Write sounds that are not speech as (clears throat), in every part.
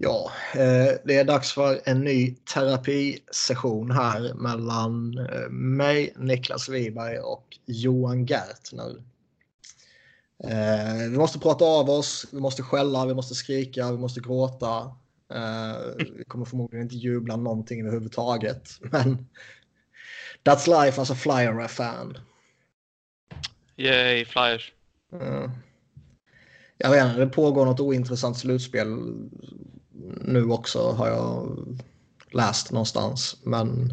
Ja, eh, det är dags för en ny terapisession här mellan eh, mig, Niklas Wiberg och Johan Gertner. Eh, vi måste prata av oss, vi måste skälla, vi måste skrika, vi måste gråta. Vi kommer förmodligen inte jubla någonting överhuvudtaget. Men that's life as a flyer-fan. Yay, flyers. Jag vet inte, det pågår något ointressant slutspel nu också har jag läst någonstans. Men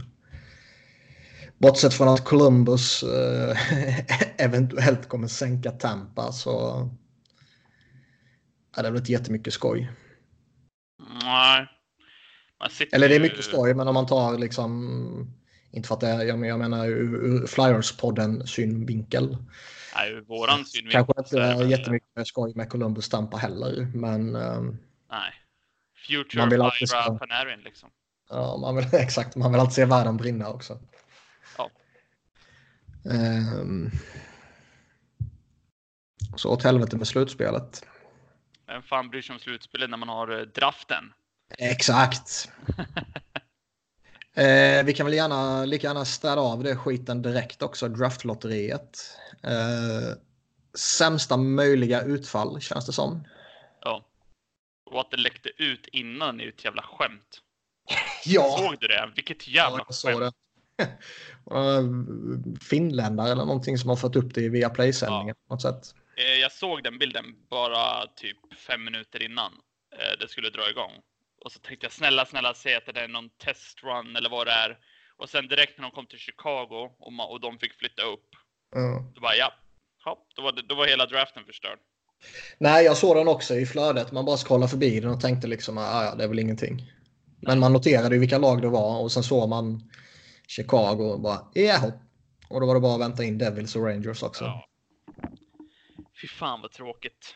bortsett från att Columbus eh, (laughs) eventuellt kommer sänka Tampa så är det väl inte jättemycket skoj. Nej. Eller det är mycket skoj, men om man tar liksom... Inte för att det är, jag menar ur, Flyers-podden synvinkel. Nej, ur våran synvinkel. Kanske inte är jättemycket skoj med Columbus Tampa heller, men... Um, Nej. Future man vill alltid se... Panarin liksom. Ja, man vill, (laughs) exakt. Man vill alltid se världen brinna också. Ja. Um, så åt helvete med slutspelet. Vem fan bryr sig om slutspelet när man har eh, draften? Exakt. (laughs) eh, vi kan väl gärna, lika gärna städa av det skiten direkt också, draftlotteriet. Eh, sämsta möjliga utfall känns det som. Och att det läckte ut innan är ju ett jävla skämt. (laughs) Ja. Såg du det? Vilket jävla ja, skämt. (laughs) Finländare eller någonting som har fått upp det via Play-sändningen ja. på något sätt. Eh, jag såg den bilden bara typ fem minuter innan eh, det skulle dra igång. Och så tänkte jag snälla, snälla säg att det är någon testrun eller vad det är. Och sen direkt när de kom till Chicago och, man, och de fick flytta upp. Mm. Då bara ja, ja då, var det, då var hela draften förstörd. Nej, jag såg den också i flödet. Man bara scrollade förbi den och tänkte liksom att ah, ja, det är väl ingenting. Men man noterade ju vilka lag det var och sen såg man Chicago och bara jaha. Och då var det bara att vänta in Devils och Rangers också. Ja. Fy fan vad tråkigt.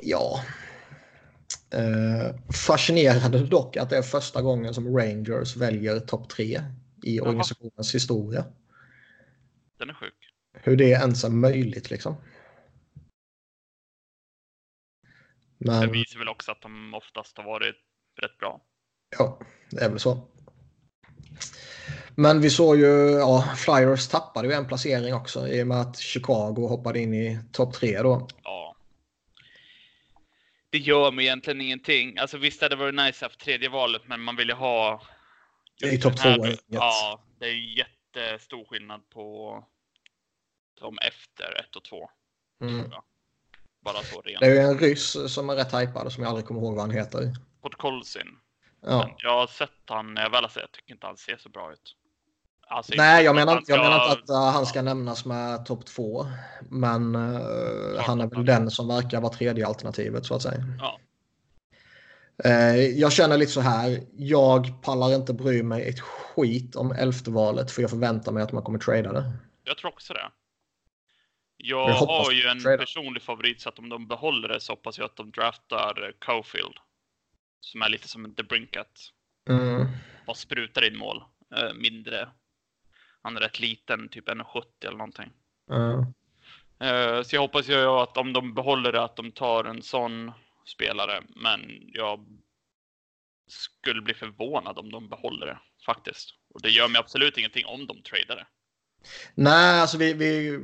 Ja. Eh, fascinerande dock att det är första gången som Rangers väljer topp tre i Jaha. organisationens historia. Den är sjuk. Hur det ens är möjligt liksom. Men... Det visar väl också att de oftast har varit rätt bra. Ja, det är väl så. Men vi såg ju, ja, Flyers tappade ju en placering också i och med att Chicago hoppade in i topp tre då. Ja. Det gör mig egentligen ingenting. Alltså visst hade det varit nice att ha tredje valet, men man vill ju ha... I topp två. Ja, det är jättestor skillnad på de efter ett och två. Mm. Bara så rent. Det är ju en ryss som är rätt hypad som jag aldrig kommer ihåg vad han heter. Podkolzin. Ja. Men jag har sett han när jag väl har sett. Jag tycker inte han ser så bra ut. Alltså, Nej, jag menar, ska... jag menar inte att uh, han ska nämnas med topp två. Men uh, han är väl den som verkar vara tredje alternativet så att säga. Ja. Uh, jag känner lite så här. Jag pallar inte bry mig ett skit om elfte valet för jag förväntar mig att man kommer trada det. Jag tror också det. Jag, jag har ju en personlig favorit så att om de behåller det så hoppas jag att de draftar Cofield. Som är lite som The Brinkat. Mm. Bara sprutar in mål. Uh, mindre. Han är rätt liten, typ 1,70 eller någonting. Mm. Uh, så jag hoppas ju att om de behåller det att de tar en sån spelare. Men jag skulle bli förvånad om de behåller det faktiskt. Och det gör mig absolut ingenting om de tradar det. Nej, alltså vi, vi,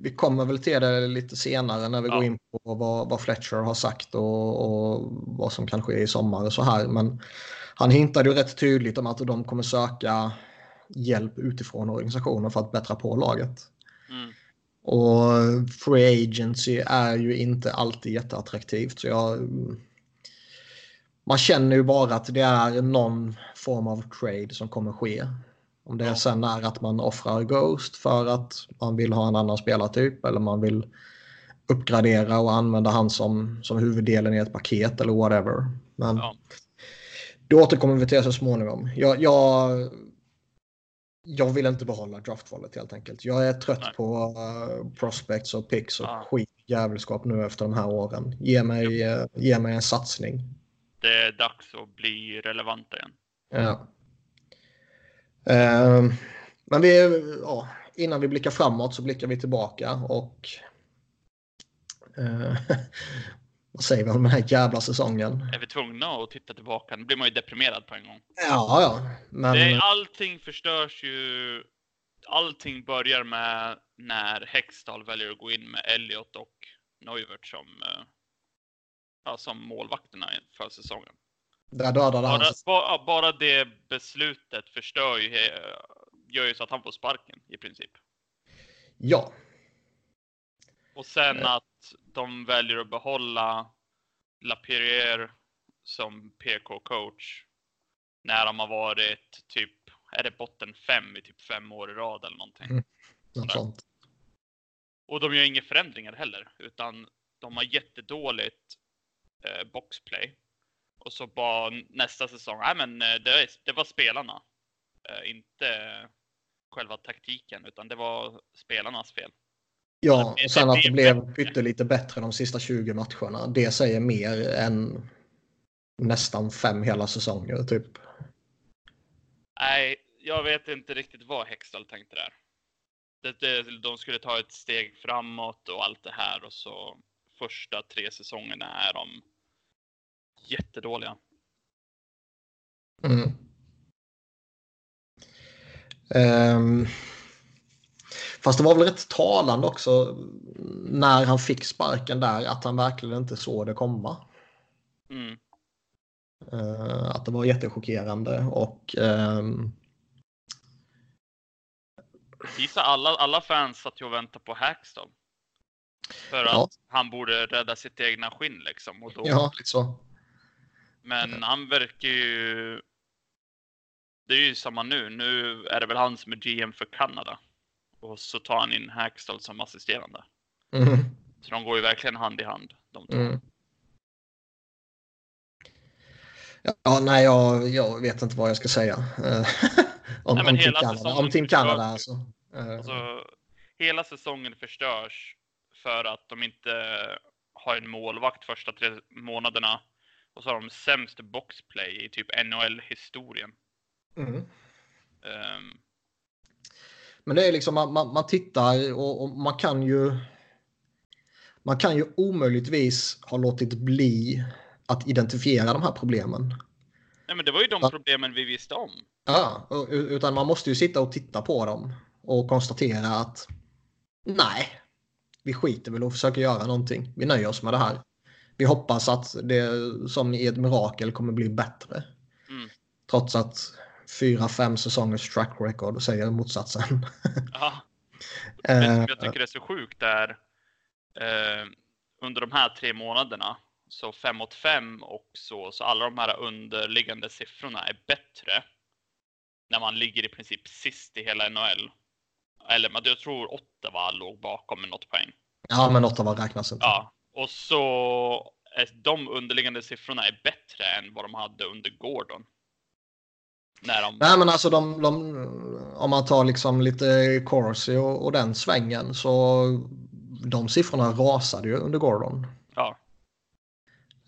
vi kommer väl till det lite senare när vi ja. går in på vad, vad Fletcher har sagt och, och, vad som kan ske i sommar och så här. Men han hintade ju rätt tydligt om att de kommer söka hjälp utifrån organisationen för att bättra på laget. Mm. Och free agency är ju inte alltid jätteattraktivt. Så jag, man känner ju bara att det är någon form av trade som kommer ske. Om det ja. sen är att man offrar Ghost för att man vill ha en annan spelartyp eller man vill uppgradera och använda han som, som huvuddelen i ett paket eller whatever. Men ja. det återkommer vi till så småningom. Jag, jag, jag vill inte behålla draftvalet helt enkelt. Jag är trött Nej. på uh, prospects och picks och ja. skit jävelskap nu efter de här åren. Ge mig, uh, ge mig en satsning. Det är dags att bli relevant igen. Ja. Uh, men vi, ja, innan vi blickar framåt så blickar vi tillbaka och uh, (laughs) Vad säger vi om den här jävla säsongen? Är vi tvungna att titta tillbaka? Nu blir man ju deprimerad på en gång. Ja, ja. Men... Det är, allting förstörs ju. Allting börjar med när Hextall väljer att gå in med Elliot och Neuvert som, eh, ja, som målvakterna för säsongen. Där dödade han Bara, sig. bara, bara det beslutet förstör ju, gör ju så att han får sparken i princip. Ja. Och sen Eh. att de väljer att behålla Lapierre som PK-coach när de har varit typ, är det botten fem i typ fem år i rad eller någonting. Mm. Något sånt. Och de gör inga förändringar heller, utan de har jättedåligt eh, boxplay. Och så bara nästa säsong, nej men eh, det, det var spelarna. Eh, inte själva taktiken, utan det var spelarnas fel. Ja, och sen att det blev pyttelite bättre de sista 20 matcherna. Det säger mer än nästan fem hela säsonger typ. Nej, jag vet inte riktigt vad Hextall tänkte där. Det, det, de skulle ta ett steg framåt och allt det här och så första tre säsongerna är de jättedåliga. Mm. Ehm, fast det var väl rätt talande också när han fick sparken där att han verkligen inte såg det komma. Mm. Eh, att det var jättechockerande och Gissa alla, alla fans satt ju och väntade på Hackstall. För Ja. att han borde rädda sitt egna skinn liksom. Och då, ja, lite så. Men han verkar ju... Det är ju samma nu. Nu är det väl han som är GM för Kanada. Och så tar han in Hackstall som assisterande. Mm, Så de går ju verkligen hand i hand, de två. mm. Ja, nej, jag, jag vet inte vad jag ska säga. Eh, om, Nej, om, Team säsongen om Team Canada alltså. Eh, Alltså, hela säsongen förstörs för att de inte har en målvakt första tre månaderna. Och så har de sämst boxplay i typ NHL-historien. mm. Ehm, Men det är liksom man, man, man tittar och, och man kan ju. Man kan ju omöjligtvis ha låtit bli att identifiera de här problemen. nej, men det var ju de Ja. problemen vi visste om. Ja, utan man måste ju sitta och titta på dem och konstatera att nej, vi skiter väl och försöker göra någonting. Vi nöjer oss med det här. Vi hoppas att det som i ett mirakel kommer bli bättre. Mm. Trots att fyra, fem säsongers track record säger motsatsen. Ja. (laughs) Det som Eh, jag tycker är så sjukt är eh, under de här tre månaderna så 5 mot 5 och så, så alla de här underliggande siffrorna är bättre när man ligger i princip sist i hela NHL. Eller jag tror Ottawa låg bakom med något poäng. ja, men Ottawa räknas inte. Ja, och så är de underliggande siffrorna är bättre än vad de hade under Gordon. När de... Nej, men alltså de, de, om man tar liksom lite Corsi och, och den svängen så de siffrorna rasade ju under Gordon. Ja,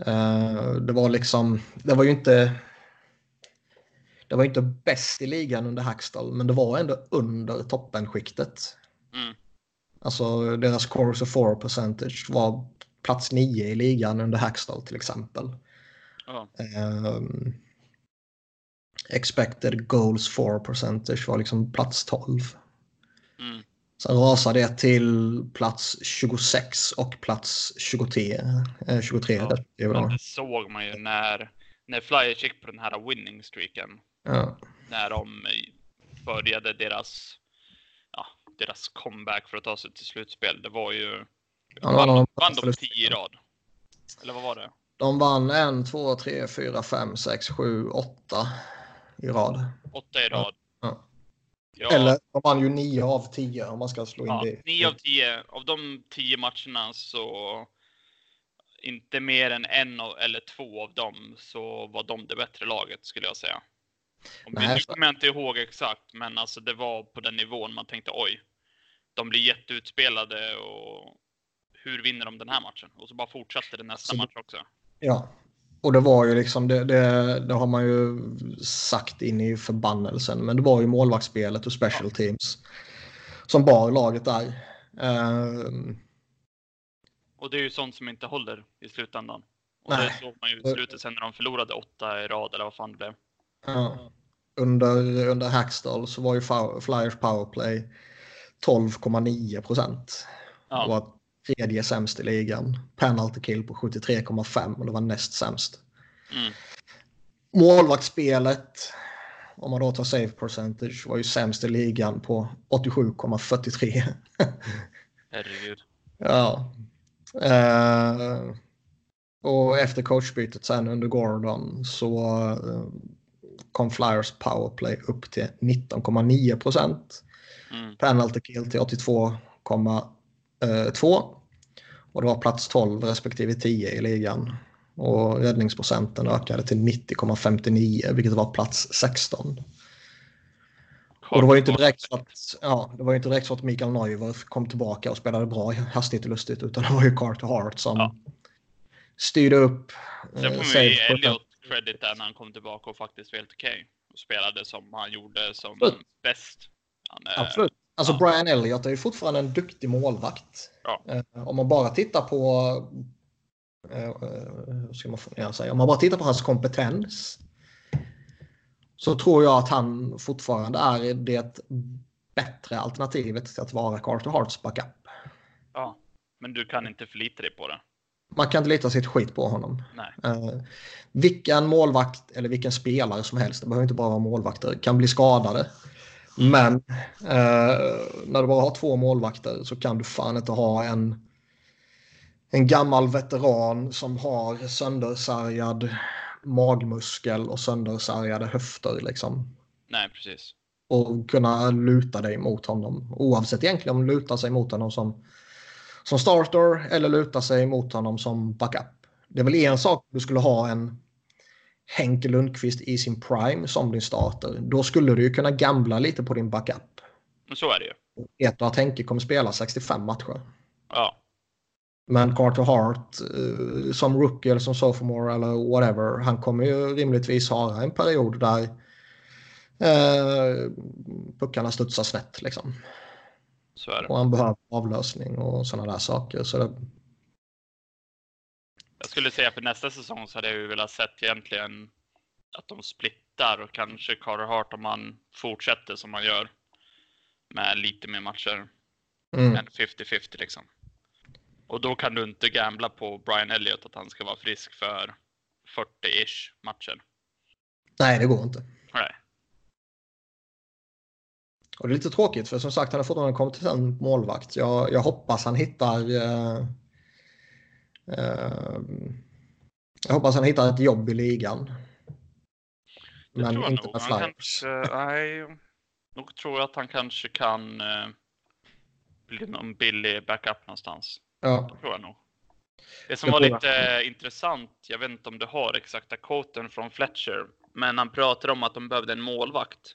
Eh, det var liksom, det var ju inte det var inte bäst i ligan under Hackstall, men det var ändå under toppenskiktet. mm, Alltså deras Corsi for percentage var plats 9 i ligan under Hackstall till exempel. ja, Ehm, expected goals for percentage var liksom plats 12. mm, Sen rasade det till plats 26 och plats 23. Eh, 23 Ja, men det såg man ju när, när Flyers gick på den här winning streaken. Ja. När de började deras, ja, deras comeback för att ta sig till slutspel. Det var ju... Ja, vann, någon- vann de tio i rad? Eller vad var det? De vann 1, 2, 3, 4, 5, 6, 7, 8 i rad. Åtta i rad. Ja. Ja, Eller de vann ju 9 av 10 om man ska slå in ja, det. nio av tio. Av de tio matcherna så inte mer än en av, eller två av dem så var de det bättre laget skulle jag säga. Om Nej, nu kommer jag inte ihåg exakt, men alltså det var på den nivån man tänkte oj, de blir jätteutspelade och hur vinner de den här matchen? Och så bara fortsatte det nästa Så- match också. Ja. Och det var ju liksom, det, det, det har man ju sagt in i förbannelsen, men det var ju målvaktsspelet och special teams som bar laget där. Ehm, och det är ju sånt som inte håller i slutändan. Och Nej. det såg man ju i slutet sen när de förlorade åtta i rad eller vad fan det blev. Ja. Under, under Hackstall så var ju Flyers powerplay 12,9 procent. Ja, var tredje sämst i ligan. Penalty kill på 73,5 och det var näst sämst. mm. Målvaktsspelet, om man då tar save percentage, var ju sämst i ligan på 87,43. (laughs) herregud. ja. Eh, och efter coachbytet sen under Gordon så eh, kom Flyers powerplay upp till 19,9 procent. Mm. Penalty kill till 82,2. Och det var plats 12 respektive 10 i ligan. Och räddningsprocenten ökade till 90,59 vilket var plats 16. Och det var ju inte direkt så att, ja, det var ju inte direkt så att Mikael Neuver kom tillbaka och spelade bra hastigt och lustigt utan det var ju Carter Hart som Ja. styrde upp. Sen eh, får man ju ge Elliot credit där när han kom tillbaka och faktiskt var helt okej. Och spelade som han gjorde som Absolut. bäst. Han, är- Absolut. Alltså Ja. Brian Elliott är ju fortfarande en duktig målvakt. Ja. Eh, om man bara tittar på eh, eh, hur ska man sig? Om man bara tittar på hans kompetens så tror jag att han fortfarande är det bättre alternativet till att vara Carter Harts backup. Ja. Men du kan inte förlita dig på det. Man kan inte lita sitt skit på honom. Nej. Eh, vilken målvakt eller vilken spelare som helst, det behöver inte bara vara målvakter, kan bli skadade. Men eh, när du bara har två målvakter så kan du fan inte ha en, en gammal veteran som har söndersargad magmuskel och söndersargade höfter liksom. Nej, precis. Och kunna luta dig mot honom. Oavsett egentligen om du lutar sig mot honom som, som starter eller lutar sig mot honom som backup. Det är väl en sak du skulle ha en Henke Lundqvist i sin prime som din starter. Då skulle du ju kunna gambla lite på din backup. Så är det ju. Vet du att Henke kommer spela 65 matcher. Ja. Men Carter Hart eh, som rookie eller som sophomore eller whatever. Han kommer ju rimligtvis ha en period där eh, puckarna studsar snett liksom. Så är det. Och han behöver avlösning och sådana där saker. Så det, Jag skulle säga för nästa säsong så hade jag ju velat sett egentligen att de splittar och kanske Carter Hart om man fortsätter som man gör med lite mer matcher mm, än 50-50 liksom. Och då kan du inte gambla på Brian Elliott att han ska vara frisk för 40-ish matcher. nej, det går inte. Nej. Och det är lite tråkigt för som sagt han har fortfarande en kompetent målvakt. Jag, jag hoppas han hittar eh, jag hoppas han hittar ett jobb i ligan. Det Men tror jag inte nog. med Flyers. kanske, nej, nog tror jag att han kanske kan eh, bli någon billig backup någonstans. Ja, tror jag nog. Det som Jag var lite eh, intressant, jag vet inte om du har exakta quoten från Fletcher, men han pratade om att de behövde en målvakt.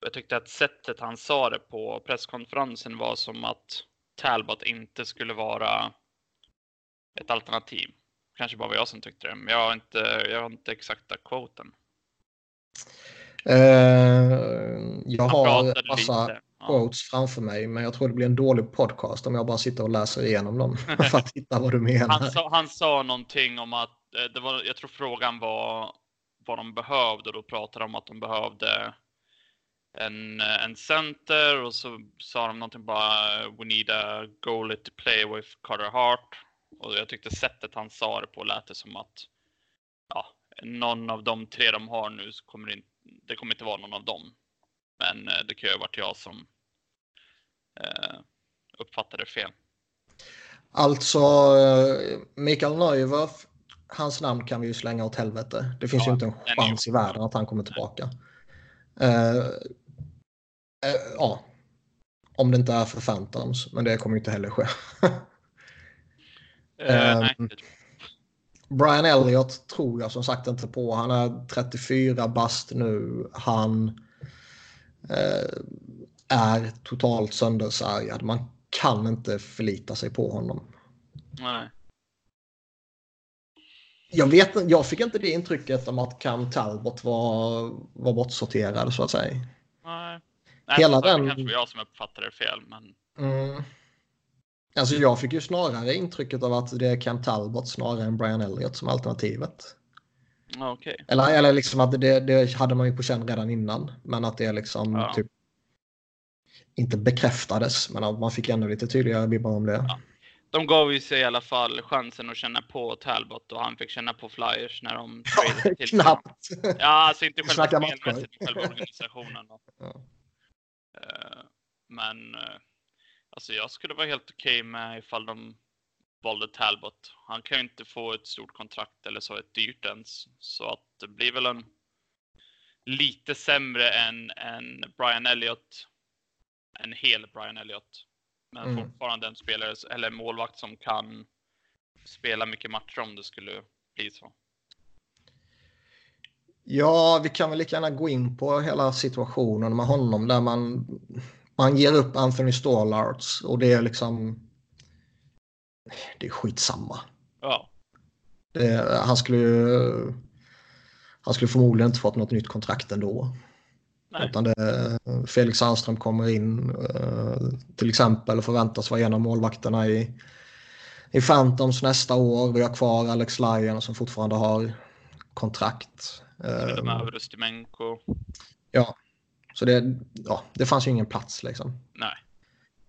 Jag tyckte att sättet han sa det på presskonferensen var som att Talbot inte skulle vara ett alternativ. Kanske bara var jag som tyckte det, men jag har inte, jag har inte exakta quoten. eh, jag Han har massa lite. Ja. quotes framför mig men jag tror det blir en dålig podcast om jag bara sitter och läser igenom dem (laughs) för att hitta vad du menar. Han sa, han sa någonting om att, eh, det var, jag tror frågan var vad de behövde och då pratade de om att de behövde en, eh, en center och så sa de någonting bara We need a goalie to play with Carter Hart. Och jag tyckte sättet han sa det på lät det som att ja, någon av de tre de har nu så kommer det, inte, det kommer inte vara någon av dem. Men eh, det kan ju ha varit jag som eh, uppfattade fel. Alltså, eh, Mikael Neuver, hans namn kan vi ju slänga åt helvete. Det finns Ja, ju inte en chans i världen att han kommer tillbaka. Eh, eh, ja, om det inte är för Phantoms, men det kommer ju inte heller ske. (laughs) Eh, Ehm, Brian Elliott tror jag som sagt inte på. Han är 34 bast nu. Han eh, är totalt söndersargad. Man kan inte förlita sig på honom. Nej. Jag, vet, jag fick inte det intrycket om att Cam Talbot var, var bortsorterad så att säga. Nej. Nej, Hela den- Det kanske var jag som uppfattade det fel, men Mm. Alltså jag fick ju snarare intrycket av att det är Cam Talbot snarare än Brian Elliott som alternativet. Ja, Okej. Eller, eller liksom att det, det hade man ju på känn redan innan. Men att det liksom Ja. typ inte bekräftades. Men att man fick ännu lite tydligare vibbar om det. Ja. De gav ju sig i alla fall chansen att känna på Talbot och han fick känna på Flyers när de (laughs) tradade till. Knappt. Ja, alltså inte själva spelmässigt, själva organisationen. Ja. Eh, Men eh, alltså jag skulle vara helt okej med ifall de valde Talbot. Han kan ju inte få ett stort kontrakt eller så ett dyrt ens. Så att det blir väl en lite sämre än, än Brian Elliott. En hel Brian Elliott. Men Mm. fortfarande en spelare eller en målvakt som kan spela mycket matcher om det skulle bli så. Ja, vi kan väl lika gärna gå in på hela situationen med honom där man, man ger upp Anthony Stålarts och det är liksom... Det är skitsamma. Ja, Det, han skulle. Han skulle förmodligen inte fått något nytt kontrakt ändå. nej. Utan det, Felix Sandström kommer in eh, till exempel och förväntas vara en av målvakterna i, i Phantoms nästa år. Vi har kvar Alex Lyon som fortfarande har kontrakt. Eh, över Ustimenko? Så det, ja, det fanns ju ingen plats liksom. Nej.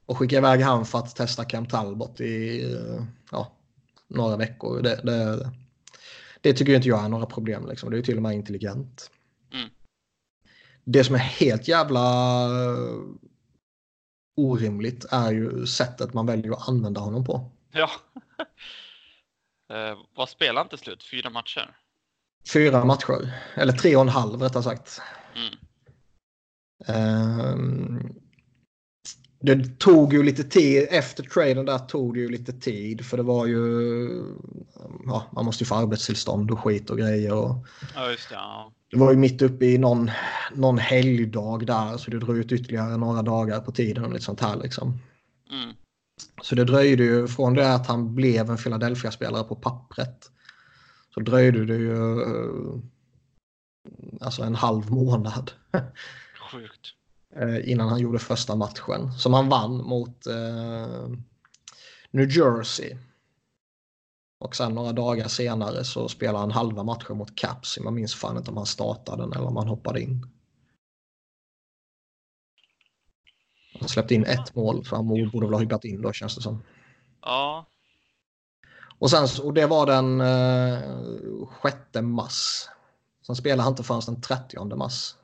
Och skicka iväg han för att testa Cam Talbot i ja, några veckor. Det, det, det tycker inte jag är några problem. Liksom. Det är ju till och med intelligent. Mm. Det som är helt jävla orimligt är ju sättet man väljer att använda honom på. Ja. (laughs) eh, vad spelade han till slut? Fyra matcher? Fyra matcher, eller tre och en halv rättare sagt. Mm. Ehm, det tog ju lite tid, efter traden där tog det ju lite tid för det var ju, ja, man måste ju få arbetstillstånd och skit och grejer. Och Ja, just det. Ja. det var ju mitt uppe i någon, någon helgdag där så det drog ut ytterligare några dagar på tiden och lite sånt här liksom. Mm. Så det dröjde ju från det att han blev en Philadelphia-spelare på pappret. Så dröjde det ju eh, alltså en halv månad (laughs) Sjukt. eh, innan han gjorde första matchen. Som han vann mot eh, New Jersey. Och sen några dagar senare så spelade han halva matchen mot Caps. Jag minns fan inte om han startade den eller om han hoppade in. Han släppte in ett mål så han borde väl ha hybbat in då känns det som. Ja, Och, sen, och det var den eh, 6 mars. Sen spelade han inte förrän den 30 mars.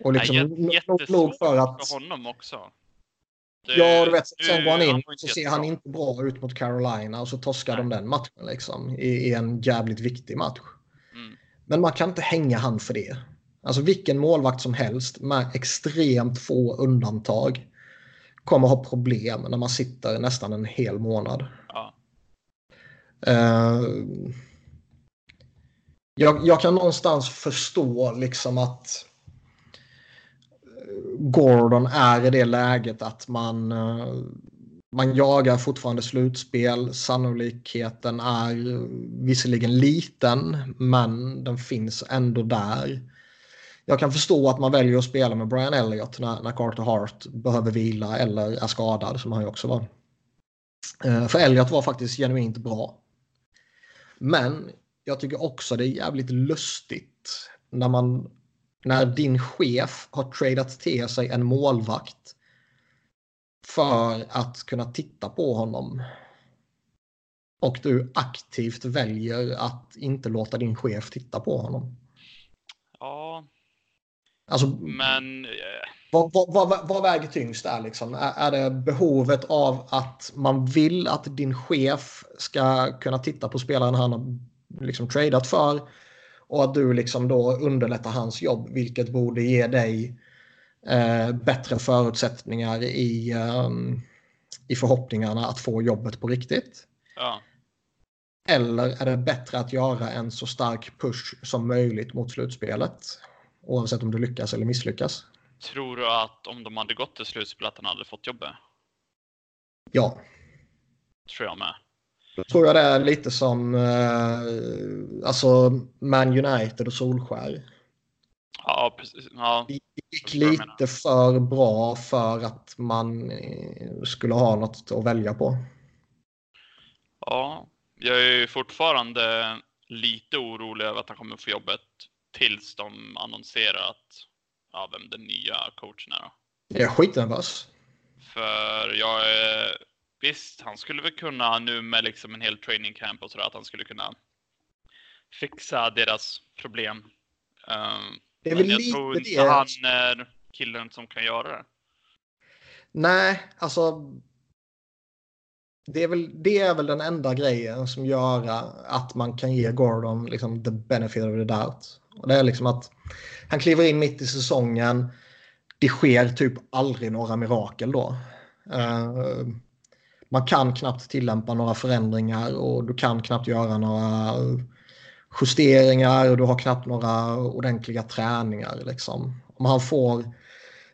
Och liksom, nog- jättesvårt nog för att... för honom också. Det- Ja, du vet, sen går han in inte så ser han inte bra ut mot Carolina och så torskar Nej. de den matchen liksom i, i en jävligt viktig match. Mm. Men man kan inte hänga han för det. Alltså vilken målvakt som helst med extremt få undantag kommer ha problem när man sitter nästan en hel månad. Ja. Eh, jag, jag kan någonstans förstå liksom att Gordon är i det läget att man, eh, man jagar fortfarande slutspel. Sannolikheten är eh, visserligen liten, men den finns ändå där. Jag kan förstå att man väljer att spela med Brian Elliott när, när Carter Hart behöver vila eller är skadad, som han ju också var. Eh, för Elliott var faktiskt genuint bra. Men jag tycker också det är jävligt lustigt när man när din chef har tradat till sig en målvakt för att kunna titta på honom. Och du aktivt väljer att inte låta din chef titta på honom. ja, Alltså, men eh, vad, vad, vad, vad väger tyngst där liksom? Är, är det behovet av att man vill att din chef ska kunna titta på spelaren han har liksom tradat för och att du liksom då underlättar hans jobb vilket borde ge dig eh, bättre förutsättningar i, ehm, i förhoppningarna att få jobbet på riktigt. ja. Eller är det bättre att göra en så stark push som möjligt mot slutspelet? Oavsett om du lyckas eller misslyckas. Tror du att om de hade gått till slutspel att han hade fått jobbet? Ja, Tror jag med. Tror jag det är lite som eh, alltså Man United och Solskär. Ja, precis. Ja, Det gick lite för bra för att man eh, skulle ha något att välja på. ja. Jag är fortfarande lite orolig över att han kommer få jobbet tills de annonserar att ja, vem den nya coachen är. Då. Jag är skitnervös. För jag är, visst, han skulle väl kunna nu med liksom en hel training camp och sådär att han skulle kunna fixa deras problem. Um, Det är men väl jag lite tror inte det. han är killen som kan göra det. Nej, alltså. Det är, väl, det är väl den enda grejen som gör att man kan ge Gordon liksom the benefit of the doubt. Och det är liksom att han kliver in mitt i säsongen. Det sker typ aldrig några mirakel då. Eh, man kan knappt tillämpa några förändringar och du kan knappt göra några justeringar och du har knappt några ordentliga träningar. Liksom. Om han får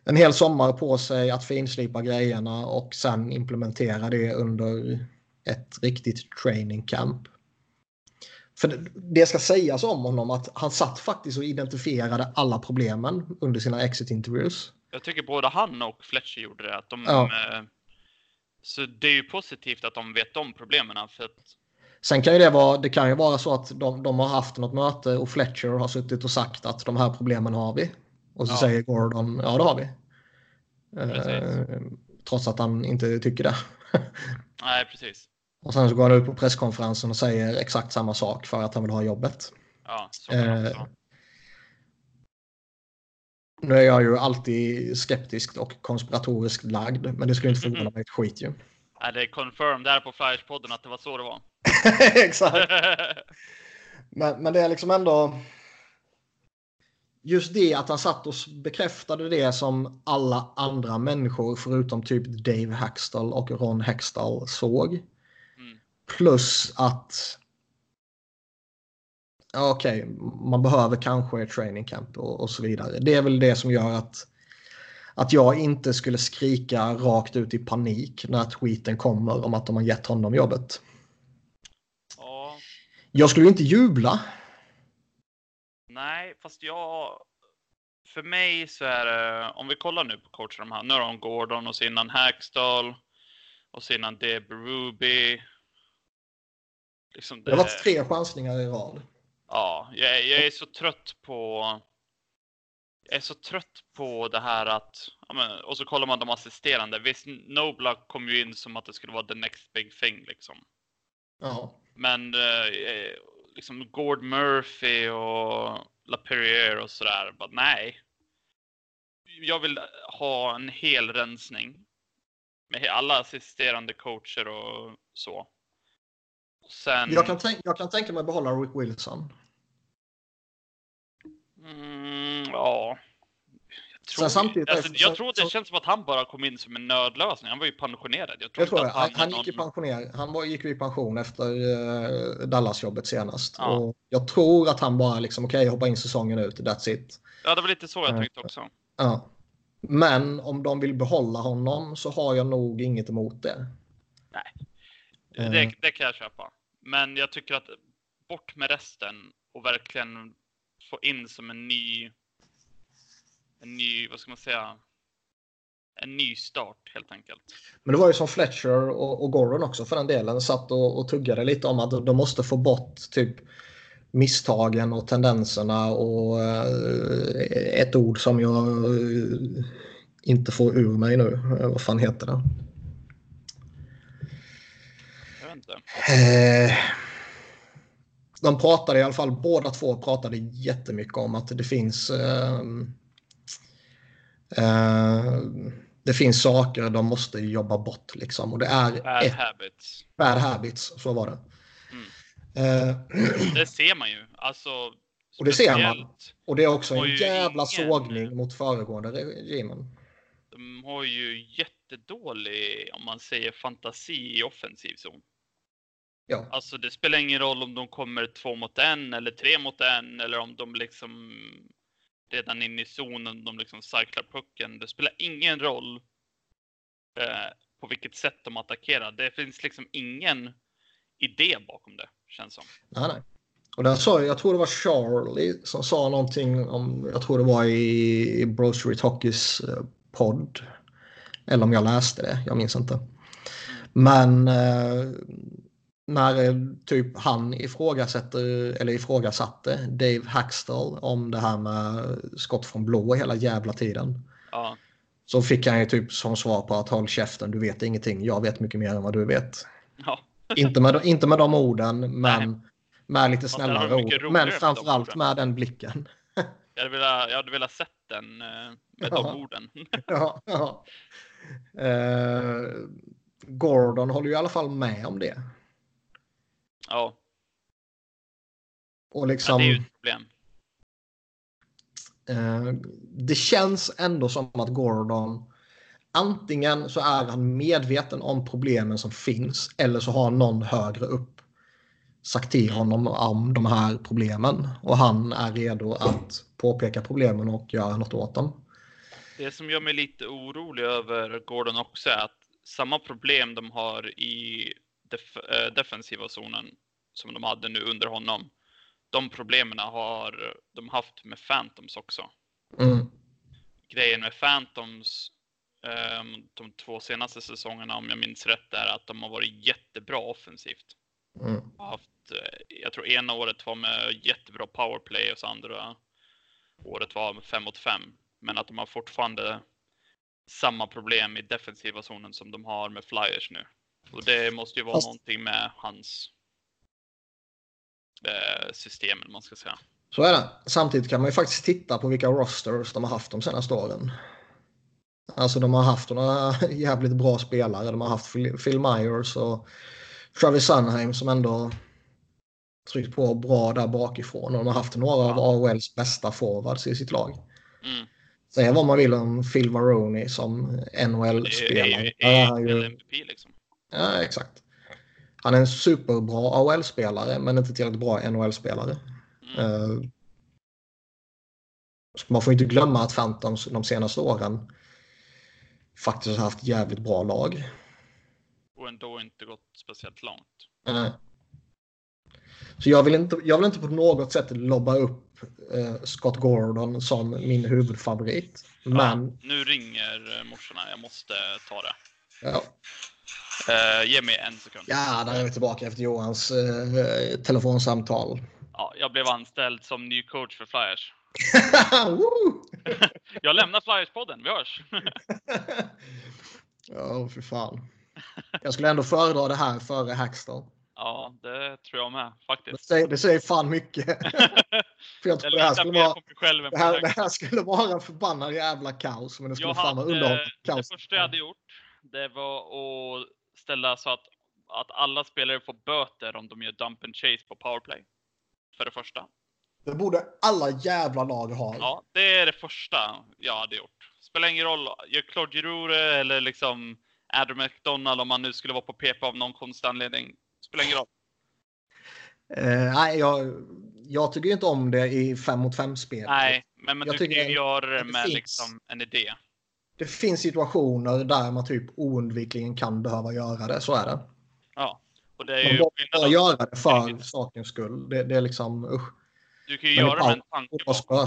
en hel sommar på sig att finslipa grejerna och sen implementera det under ett riktigt training camp. För det- ska sägas om honom att han satt faktiskt och identifierade alla problemen under sina exit interviews. Jag tycker både han och Fletcher gjorde det. Att de, Ja. Så det är ju positivt att de vet om problemen. För att, Sen kan ju det vara, det kan ju vara så att de, de har haft något möte och Fletcher har suttit och sagt att de här problemen har vi. Och så Ja. säger Gordon, ja det har vi. Eh, trots att han inte tycker det. (laughs) nej, precis. Och sen så går han ut på presskonferensen och säger exakt samma sak för att han vill ha jobbet. Ja, så kan Eh. Nu är jag ju alltid skeptisk och konspiratoriskt lagd, men det skulle inte förvåna mig ett skit ju. Är det confirmed där på Flyers-podden att det var så det var? (laughs) exakt. Men, men det är liksom ändå... Just det att han satt och bekräftade det som alla andra människor förutom typ Dave Hackstall och Ron Hextall såg. Mm. Plus att... ja, Okej, man behöver kanske ett training camp och, och så vidare. Det är väl det som gör att, att jag inte skulle skrika rakt ut i panik när tweeten kommer om att de har gett honom jobbet. ja, Jag skulle inte jubla. nej, fast jag... För mig så är det, om vi kollar nu på coacherna här. Nu har de Gordon och så innan Hackstall. Och så innan Deb Ruby. Liksom Det har varit tre chansningar i rad. Ja, jag, är- jag är så trött på... Jag är så trött på det här att... Ja, men, och så kollar man de assisterande. Visst, Nobla kom ju in som att det skulle vara the next big thing liksom. Ja. Men eh, liksom Gord Murphy och LaPerriere och sådär. Bara, nej. Jag vill ha en hel rensning. Med alla assisterande coacher och så. Sen... Jag, kan tänk, jag kan tänka mig behålla Rick Wilson. Mm, ja. Jag Sen tror, samtidigt- alltså, jag sen- tror det känns som att han bara kom in som en nödlösning. Han var ju pensionerad. Jag tror, Jag tror att Han, han någon- gick i pensioner. Han var, gick i pension efter uh, Dallas-jobbet senast. Ja. Och jag tror att han bara liksom, okej, hoppa in säsongen ut, that's it. Ja, det var lite så jag Ja. tänkte också. Ja. Men om de vill behålla honom så har jag nog inget emot det. Eh. Det, det kan jag köpa. Men jag tycker att bort med resten och verkligen få in som en ny... En ny, vad ska man säga? En ny start helt enkelt. Men det var ju som Fletcher och, och Gordon också för den delen satt och, och tuggade lite om att de måste få bort typ misstagen och tendenserna och eh, ett ord som jag eh, inte får ur mig nu. Eh, vad fan heter det? Jag vet inte. Eh, de pratade i alla fall, båda två pratade jättemycket om att det finns ehm, eh, det finns saker de måste jobba bort liksom. Och det är Bad ett habits. bad habits, så var det. Mm. Eh, Det ser man ju. Alltså, Och det ser man. och det är också en jävla ingen- sågning mot föregående regimen. De har ju jättedålig, om man säger fantasi i offensiv zon. Ja. Alltså det spelar ingen roll om de kommer två mot en eller tre mot en eller om de liksom redan inne i zonen, de liksom cyklar pucken. Det spelar ingen roll eh, på vilket sätt de attackerar. Det finns liksom ingen idé bakom det, känns som. Nej, nej. Och där sa jag, jag tror det var Charlie som sa någonting om, jag tror det var i, i Bro Street Hockeys eh, podd. Eller om jag läste det, jag minns inte. Men eh, när eh, typ han ifrågasätter, eller ifrågasatte Dave Hackstall om det här med skott från blå hela jävla tiden. Ja. Så fick han ju typ som svar på att håll käften, du vet ingenting, jag vet mycket mer än vad du vet. Ja. (laughs) inte, med, inte med de orden, men Nej. med lite snällare ord. Men framförallt med den blicken. (laughs) Jag hade velat, jag hade velat sett den eh, med Ja. de orden. (laughs) ja, ja. Eh, Gordon håller ju i alla fall med om det. Ja, Och liksom, det är ju ett problem. eh, det känns ändå som att Gordon antingen så är han medveten om problemen som finns eller så har någon högre upp sagt till honom om de här problemen och han är redo att påpeka problemen och göra något åt dem. Det som gör mig lite orolig över Gordon också är att samma problem de har i def eh, defensiva zonen som de hade nu under honom. De problemen har de haft med Phantoms också. Mm. Grejen med Phantoms ehm, de två senaste säsongerna, om jag minns rätt, är att de har varit jättebra offensivt. Mm. haft, eh, jag tror ena året var med jättebra powerplay och så andra året var med 5 mot 5. Men att de har fortfarande samma problem i defensiva zonen som de har med Flyers nu. Och det måste ju vara Fast- någonting med hans eh, system, man ska säga. Så är det. Samtidigt kan man ju faktiskt titta på vilka rosters de har haft de senaste åren. Alltså de har haft några (laughs) jävligt bra spelare. De har haft Phil Myers och Travis Sunheim som ändå tryckt på bra där bakifrån. Och de har haft några av. AHLs bästa forwards i sitt lag. Mm. Säga vad man vill om Phil Maroney som Det NHL-spelare. Där är ju- MVP liksom. Ja, exakt. Han är en superbra AHL-spelare men inte tillräckligt bra NHL-spelare. Mm. Eh, man får inte glömma att Phantoms de senaste åren faktiskt har haft jävligt bra lag. Och ändå inte gått speciellt långt. Eh, Så jag vill, inte, jag vill inte på något sätt lobba upp eh, Scott Gordon som min huvudfavorit. Men Ja, nu ringer eh, morsorna, jag måste ta det. ja, Eh, ge mig en sekund. ja, där är vi tillbaka efter Johans eh, telefonsamtal. Ja, jag blev anställd som ny coach för Flyers. (laughs) (laughs) Jag lämnar Flyers-podden, vi hörs! (laughs) ja, för fan. Jag skulle ändå föredra det här före Hackstall. Ja, det tror jag med Det faktiskt. säger, det säger fan mycket. För jag tror Jag det här skulle vara, det här, det här skulle vara en förbannad jävla kaos. Men det skulle Jag fan vara underhållande det kaos. första jag hade gjort, det var att ställa så att, att alla spelare får böter om de gör dump and chase på powerplay. För det första. Det borde alla jävla lag ha. Ja, det är det första jag hade gjort. Spelar ingen roll, gör Claude Giroux eller liksom Adam McDonald om man nu skulle vara på PP av någon konstig anledning. Spelar ingen roll. Eh, nej, jag, jag tycker inte om det i 5 mot 5 spel. Nej, men, men Jag du tycker ju göra det med liksom en idé. Det finns situationer där man typ oundvikligen kan behöva göra det. Så är det. Ja, och det är Man ju behöver bara skillnad. göra det för sakens skull. Det, det är liksom usch. Du kan ju Men göra det med en tanke bakom.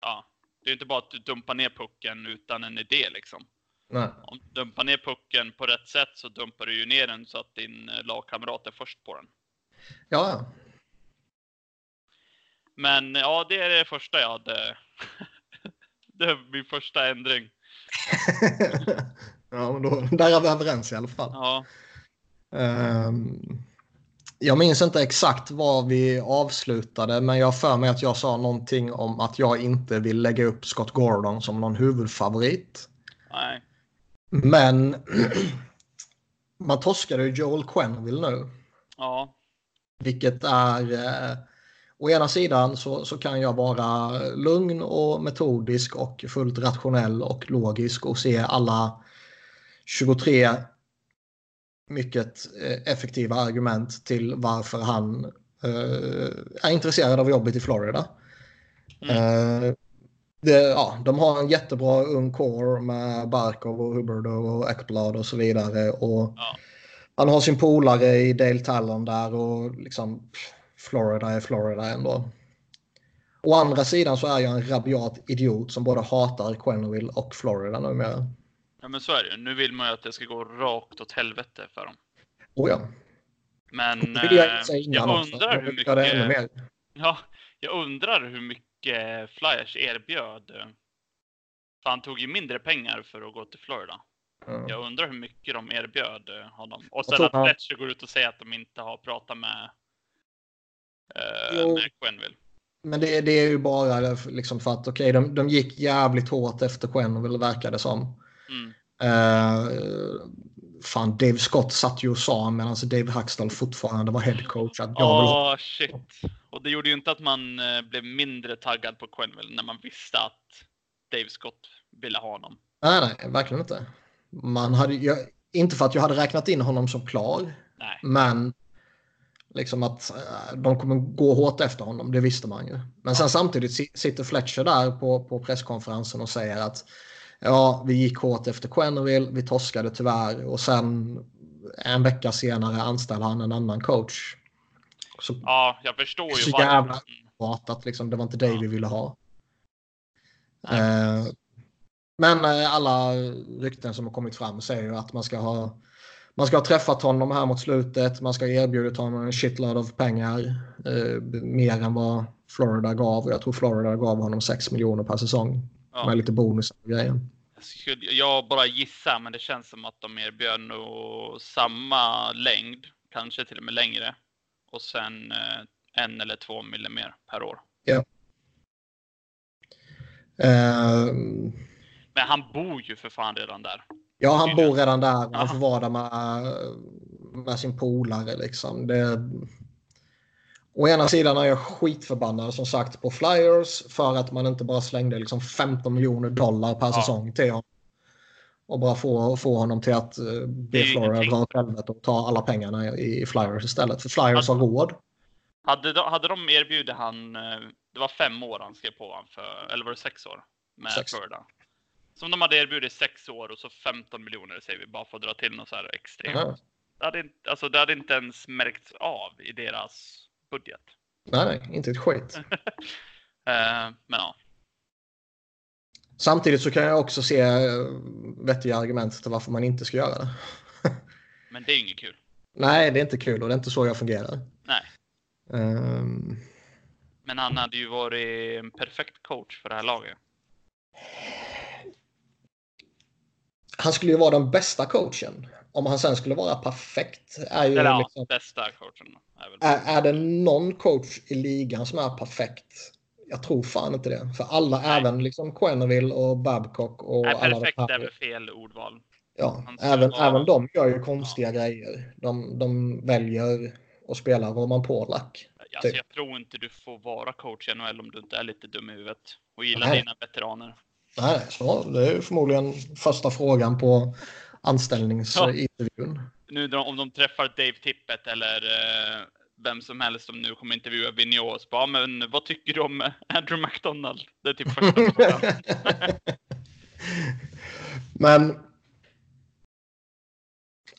Ja, det är inte bara att du dumpar ner pucken utan en idé liksom. Nej. Om du dumpar ner pucken på rätt sätt så dumpar du ju ner den så att din eh, lagkamrat är först på den. Ja, ja. Men ja, det är det första jag hade. (laughs) (laughs) det är min första ändring. (laughs) ja, men då, där är vi överens i alla fall. Ja, Ehm, jag minns inte exakt var vi avslutade, men jag för mig att jag sa någonting om att jag inte vill lägga upp Scott Gordon som någon huvudfavorit. nej. Men (clears throat) man torskade ju Joel Quenneville nu, Ja, vilket är... Å ena sidan så, så kan jag vara lugn och metodisk och fullt rationell och logisk och se alla 23 mycket eh, effektiva argument till varför han eh, är intresserad av jobbet i Florida. Eh, det, ja, de har en jättebra ung core med Barkov och Hubbard och Ekblad och så vidare. Och Ja. Han har sin polare i Dale Talon där och liksom pff, Florida är Florida ändå. Å andra sidan så är jag en rabiat idiot som både hatar Quenneville och Florida numera. Ja men så är det ju. Nu vill man ju att det ska gå rakt åt helvete för dem. Oh ja. Men Det vill jag eh, jag undrar hur mycket... Ja, jag undrar hur mycket Flyers erbjöd. För han tog ju mindre pengar för att gå till Florida. Ja. Jag undrar hur mycket de erbjöd eh, honom. Och sen att Fletcher går ut och säger att de inte har pratat med, eh, med Quenneville. Men det, det är ju bara liksom för att okej, de, de gick jävligt hårt efter Quenneville verkar det som. Mm. Uh, fan, Dave Scott satt ju och sa medan Dave Hackstall fortfarande var headcoach att jag vill ha... Åh, shit. Och det gjorde ju inte att man eh, blev mindre taggad på Quenneville när man visste att Dave Scott ville ha honom. Nej, nej, verkligen inte. Man hade, jag, inte för att jag hade räknat in honom som klar, Nej. men liksom att eh, de kommer gå hårt efter honom, det visste man ju. Men sen samtidigt si- sitter Fletcher där på, på presskonferensen och säger att ja, vi gick hårt efter Quenneville, vi torskade tyvärr och sen en vecka senare anställer han en annan coach. Så Ja, jag förstår ju Så jävla- Mm. att liksom, det var inte det Ja. vi ville ha. Eh, men eh, alla rykten som har kommit fram säger ju att man ska ha man ska ha träffat honom här mot slutet. Man ska ha erbjudit honom en shitload av pengar. Eh, mer än vad Florida gav. Jag tror Florida gav honom 6 miljoner per säsong. Ja. Med lite bonus och grejer. Jag, skulle, jag bara gissar, men det känns som att de erbjöd nog samma längd, kanske till och med längre. Och sen eh, en eller två mille mer per år. Eh, Men han bor ju för fan redan där. Ja, han bor redan där. Han får vara där med, med sin polare. Liksom. Det, Å ena sidan är jag skitförbannad som sagt på Flyers för att man inte bara slängde liksom 15 miljoner dollar per Ja. säsong till honom. Och bara få, få honom till att uh, Det be Florida dra åt helvete och ta alla pengarna i, i Flyers istället. För Flyers har råd. Hade de, hade de erbjudit han, eh, det var fem år han skrev på han för, eller var det sex år? Med Sex. Florida. Som de hade erbjudit sex år och så 15 miljoner säger vi bara för att dra till något så här extremt. Ja. Det, hade inte, alltså, det hade inte ens märkts av i deras budget. Nej, nej, inte ett skit. (laughs) Eh, men ja, Samtidigt så kan jag också se eh, vettiga argument till varför man inte ska göra det. (laughs) men det är inget kul. Nej, det är inte kul och det är inte så jag fungerar. Nej, Ehm, men han hade ju varit en perfekt coach för det här laget. Han skulle ju vara den bästa coachen. Om han sen skulle vara perfekt är ju Eller ja, liksom, bästa coachen. Är är, är det någon coach i ligan som är perfekt? Jag tror fan inte det. För alla, Nej. även liksom Quenneville och Babcock och Nej, alla de perfekt här, är väl fel ordval. ja, även, vara- även de gör ju konstiga grejer. De, de väljer att spela Roman Polak. Alltså, Typ. jag tror inte du får vara coach i NHL om du inte är lite dum i huvudet och gillar Nej. dina veteraner. Nej, så det är förmodligen första frågan på anställningsintervjun. Nu då, om de träffar Dave Tippett eller eh, vem som helst som nu kommer intervjua Vigneault. Bara, men vad tycker du om Andrew McDonald? Det är typ första frågan. (laughs) Men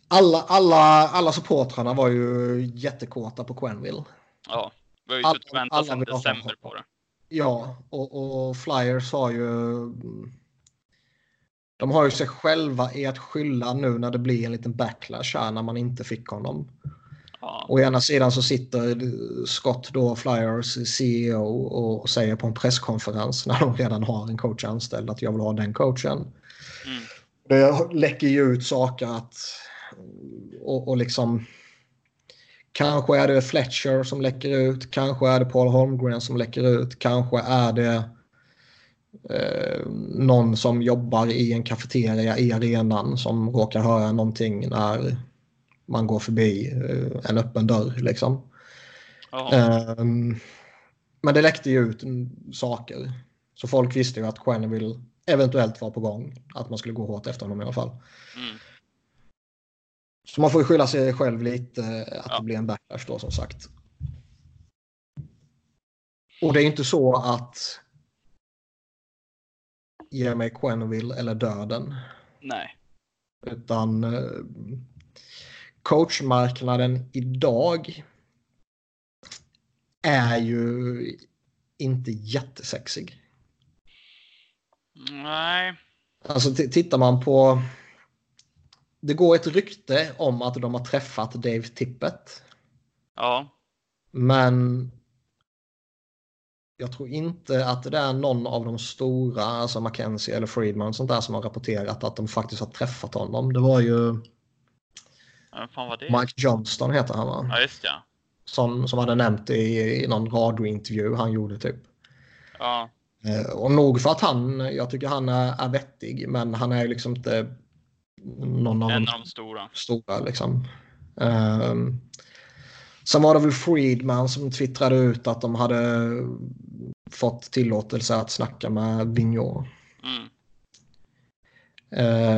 alla, alla, alla supportrarna var ju jättekåta på Quenville. Ja, vi har ju suttit och väntat sedan december på det. Ja, och, och Flyers har ju... De har ju sig själva i att skylla nu när det blir en liten backlash här när man inte fick honom. Ja, Å ena sidan så sitter Scott då, Flyers CEO och säger på en presskonferens när de redan har en coach anställd att jag vill ha den coachen. mm, Det läcker ju ut saker att och, och liksom kanske är det Fletcher som läcker ut, kanske är det Paul Holmgren som läcker ut, kanske är det eh, någon som jobbar i en kafeteria i arenan som råkar höra någonting när man går förbi eh, en öppen dörr liksom. Ehm, men det läckte ju ut saker. Så folk visste ju att Quenneville eventuellt var på gång. Att man skulle gå hårt efter honom i alla fall. mm, Så man får ju skylla sig själv lite eh, att Ja. det blir en backlash då som sagt. Och det är inte så att ge mig Quenneville eller döden. nej. Utan eh, coachmarknaden idag är ju inte jättesexig. Nej. Alltså tittar man på... Det går ett rykte om att de har träffat Dave Tippett. Ja. Men jag tror inte att det är någon av de stora, alltså Mackenzie eller Friedman sånt där som har rapporterat att de faktiskt har träffat honom. Det var ju fan var det? Mike Johnston heter han va? Ja, just ja. Som, som hade nämnt i, i någon radiointervju han gjorde typ. Ja. Eh, och nog för att han, jag tycker han är, är vettig, men han är liksom inte någon av En de av de stora. stora liksom. Um, sen var det väl Friedman som twittrade ut att de hade fått tillåtelse att snacka med Vigneault. Mm.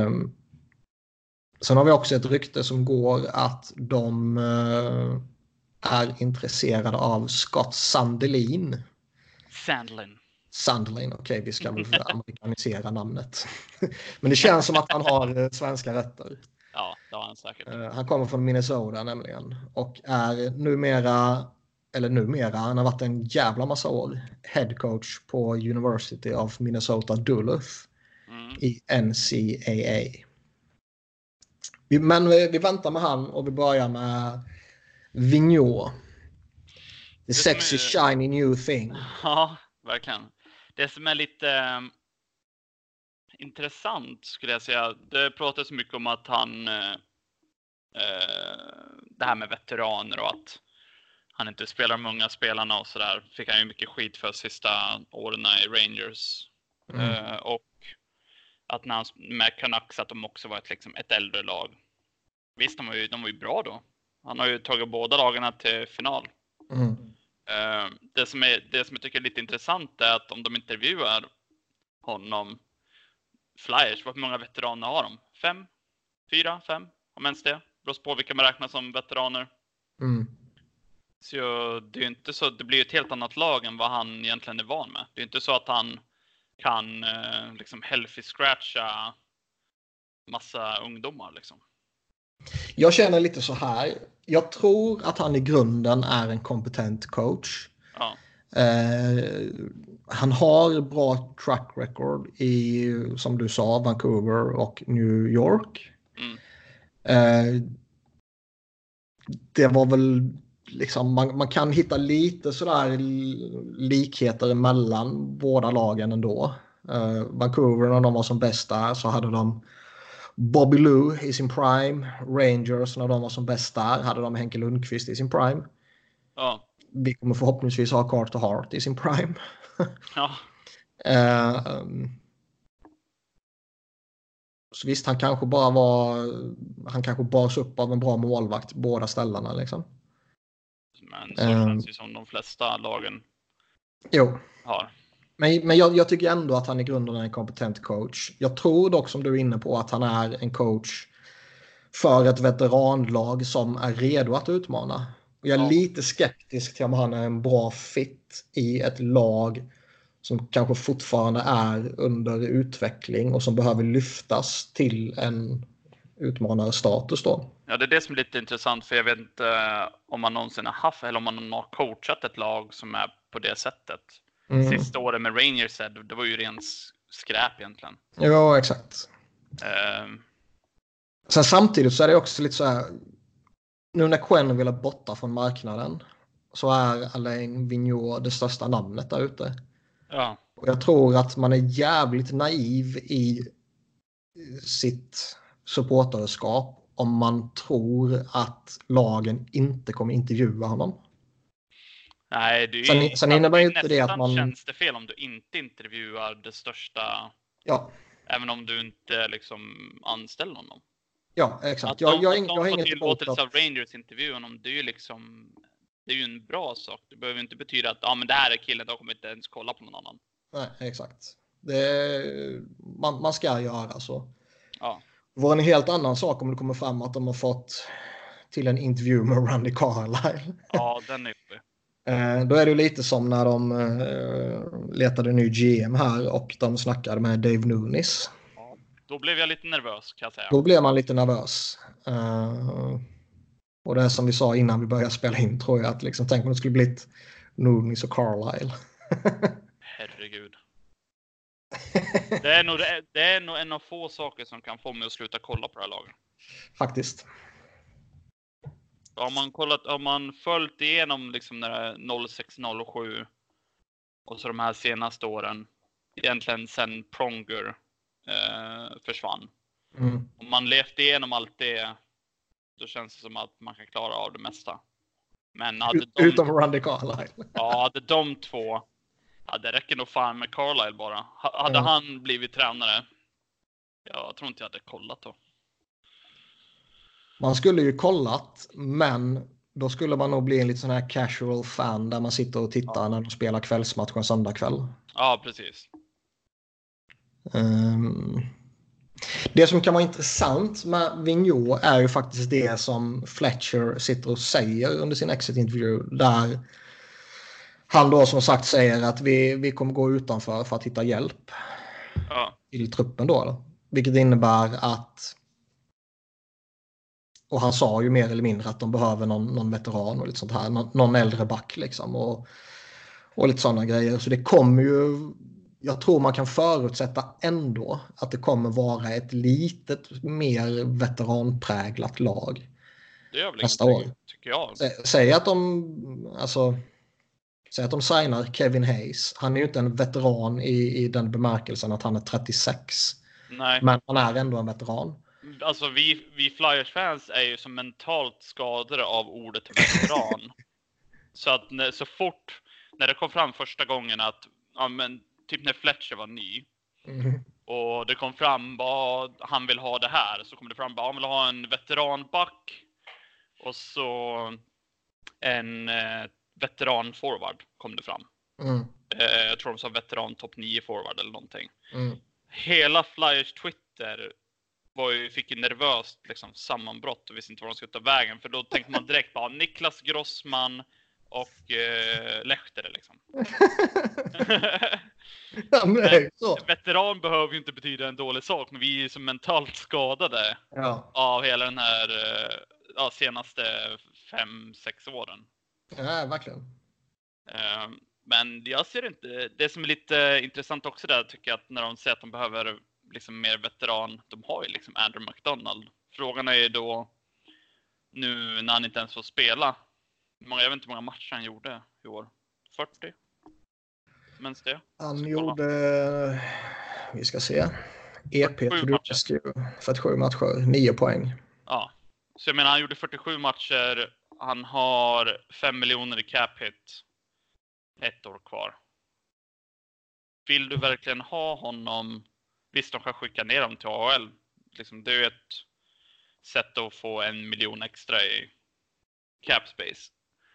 Um, sen har vi också ett rykte som går att de uh, är intresserade av Scott Sandelin. Sandlin. Sandlin, okej okay, vi ska väl amerikanisera namnet. (laughs) Men det känns som att han har uh, svenska rötter. Ja, det har han säkert. Uh, han kommer från Minnesota nämligen och är numera, eller numera, han har varit en jävla massa år head coach på University of Minnesota Duluth Mm. i NCAA. Men vi, väntar med han och vi börjar med Vigneault. The sexy är- shiny new thing. Ja, verkligen. Det som är lite eh, intressant skulle jag säga. Det pratas mycket om att han eh, eh, det här med veteraner och att han inte spelar med unga spelarna och sådär. Fick han ju mycket skit för sista åren i Rangers. Mm. Eh, och att när han med Canucks att de också var ett, liksom, ett äldre lag. Visst, de var, ju, de var ju bra då. Han har ju tagit båda lagarna till final. Mm. Eh, det, som är, det som jag tycker är lite intressant är att om de intervjuar honom, Flyers, hur många veteraner har de? Fem? Fyra? Fem? Om ens det. Beror på vilka man räknar som veteraner. Mm. Så det är inte så, det blir ett helt annat lag än vad han egentligen är van med. Det är inte så att han kan eh, liksom healthy scratcha massa ungdomar liksom. Jag känner lite så här. Jag tror att han i grunden är en kompetent coach. Ja, Eh, han har bra track record i, som du sa, Vancouver och New York. Mm. Eh, det var väl liksom, man, man kan hitta lite sådär likheter mellan båda lagen ändå. Eh, Vancouver när de var som bäst där så hade de Bobby Lou i sin prime. Rangers när de var som bäst där hade de Henke Lundqvist i sin prime. ja, Vi kommer förhoppningsvis ha Carter Hart i sin prime. (laughs) ja, um, så visst, han kanske bara var... Han kanske bars upp av en bra målvakt båda ställena liksom. men så Ehm. känns det ju som de flesta lagen Jo, har. Men, men jag, jag tycker ändå att han i grunden är en kompetent coach. Jag tror dock som du är inne på att han är en coach för ett veteranlag som är redo att utmana. Och jag är Ja. lite skeptisk till om han är en bra fit i ett lag som kanske fortfarande är under utveckling och som behöver lyftas till en utmanarstatus då. Ja, det är det som är lite intressant för jag vet inte eh, om man någonsin har haft eller om man har coachat ett lag som är på det sättet. Mm. Sista året med Rangers det var ju rent skräp egentligen. Ja, exakt. Ehm, Sen samtidigt så är det också lite så här. Nu när Quen vill borta från marknaden så är Alain Vigneault det största namnet där ute. ja, Och jag tror att man är jävligt naiv i sitt supporterskap om man tror att lagen inte kommer intervjua honom. Nej, det är ju Sen- innebär ju inte det att man- känns det fel om du inte intervjuar det största, Ja, även om du inte liksom anställer honom. ja exakt. Att Jag, de, jag, de jag har inget emot att... av Rangers intervjua honom, det är ju liksom, det är ju en bra sak. Det behöver inte betyda att, ja men det här är killen, då kommer inte ens kolla på någon annan. Nej, exakt. Det, man, man ska göra så. Ja, Det var en helt annan sak om det kommer fram att de har fått till en intervju med Randy Carlyle. ja den är uppe. Eh, då är det lite som när de eh, letade ny GM här och de snackade med Dave Nunes. Då blev jag lite nervös kan jag säga. Då blev man lite nervös. Eh, Och det är som vi sa innan vi började spela in tror jag att liksom, tänk om det skulle blivit Nunes och Carlisle. (laughs) Herregud. Det är, nog, det är nog en av få saker som kan få mig att sluta kolla på det här laget. Faktiskt. Har man, kollat, har man följt igenom liksom när det är 06, 07 och så de här senaste åren, egentligen sen Pronger eh, försvann. Mm. Om man levt igenom allt det, då känns det som att man kan klara av det mesta. Men hade de, Utom Randy Carlisle. ja, hade de två, ja, det räcker nog fan med Carlisle bara. Ha- Hade Ja. han blivit tränare, jag tror inte jag hade kollat då. Man skulle ju kollat, men då skulle man nog bli en lite sån här casual fan där man sitter och tittar när de spelar kvällsmatch en söndagkväll. Ja, precis. Ehm, det som kan vara intressant med Vigneault är ju faktiskt det som Fletcher sitter och säger under sin exit-intervju. Där han då som sagt säger att vi, vi kommer gå utanför för att hitta hjälp Ja, till truppen då. Vilket innebär att och han sa ju mer eller mindre att de behöver någon, någon veteran och lite sånt här. Någon, någon äldre back liksom. Och, och lite sådana grejer. Så det kommer ju... Jag tror man kan förutsätta ändå att det kommer vara ett litet mer veteranpräglat lag. det gör väl Nästa år. tycker jag. Sä- Säg att de... Alltså, säg att de signar Kevin Hayes. Han är ju inte en veteran i, i den bemärkelsen att han är 36. Nej, Men han är ändå en veteran. Alltså vi, vi Flyers-fans är ju så mentalt skadade av ordet veteran. (laughs) så att när, så fort, när det kom fram första gången att, ja men typ när Fletcher var ny Mm. och det kom fram vad han vill ha det här, så kom det fram bara han vill ha en veteranback och så en eh, veteranforward kom det fram. Mm. Eh, jag tror de sa veteran topp 9 forward eller någonting. Mm. hela Flyers Twitter var ju, fick ju nervöst liksom, sammanbrott och visste inte var de skulle ta vägen. För då tänkte man direkt bara Niklas Grossman och eh, Lehtera liksom. (laughs) ja, men. Veteran behöver ju inte betyda en dålig sak, men vi är ju så mentalt skadade Ja. av hela den här eh, ja, senaste fem, sex åren. ja, verkligen. Eh, Men jag ser inte, det som är lite intressant också där tycker jag att när de säger att de behöver liksom mer veteran, de har ju liksom Andrew McDonald. Frågan är ju då nu när han inte ens får spela. Jag vet inte hur många matcher han gjorde i år. 40? Minns det? Han gjorde, vi ska se, EP 47 to matcher. Rescue, 47 matcher, 9 poäng. Ja. Så jag menar, han gjorde 47 matcher. Han har 5 miljoner i cap hit. Ett år kvar. Vill du verkligen ha honom? Visst, de kan skicka ner dem till AHL. Liksom, det är ju ett sätt att få en miljon extra i cap space.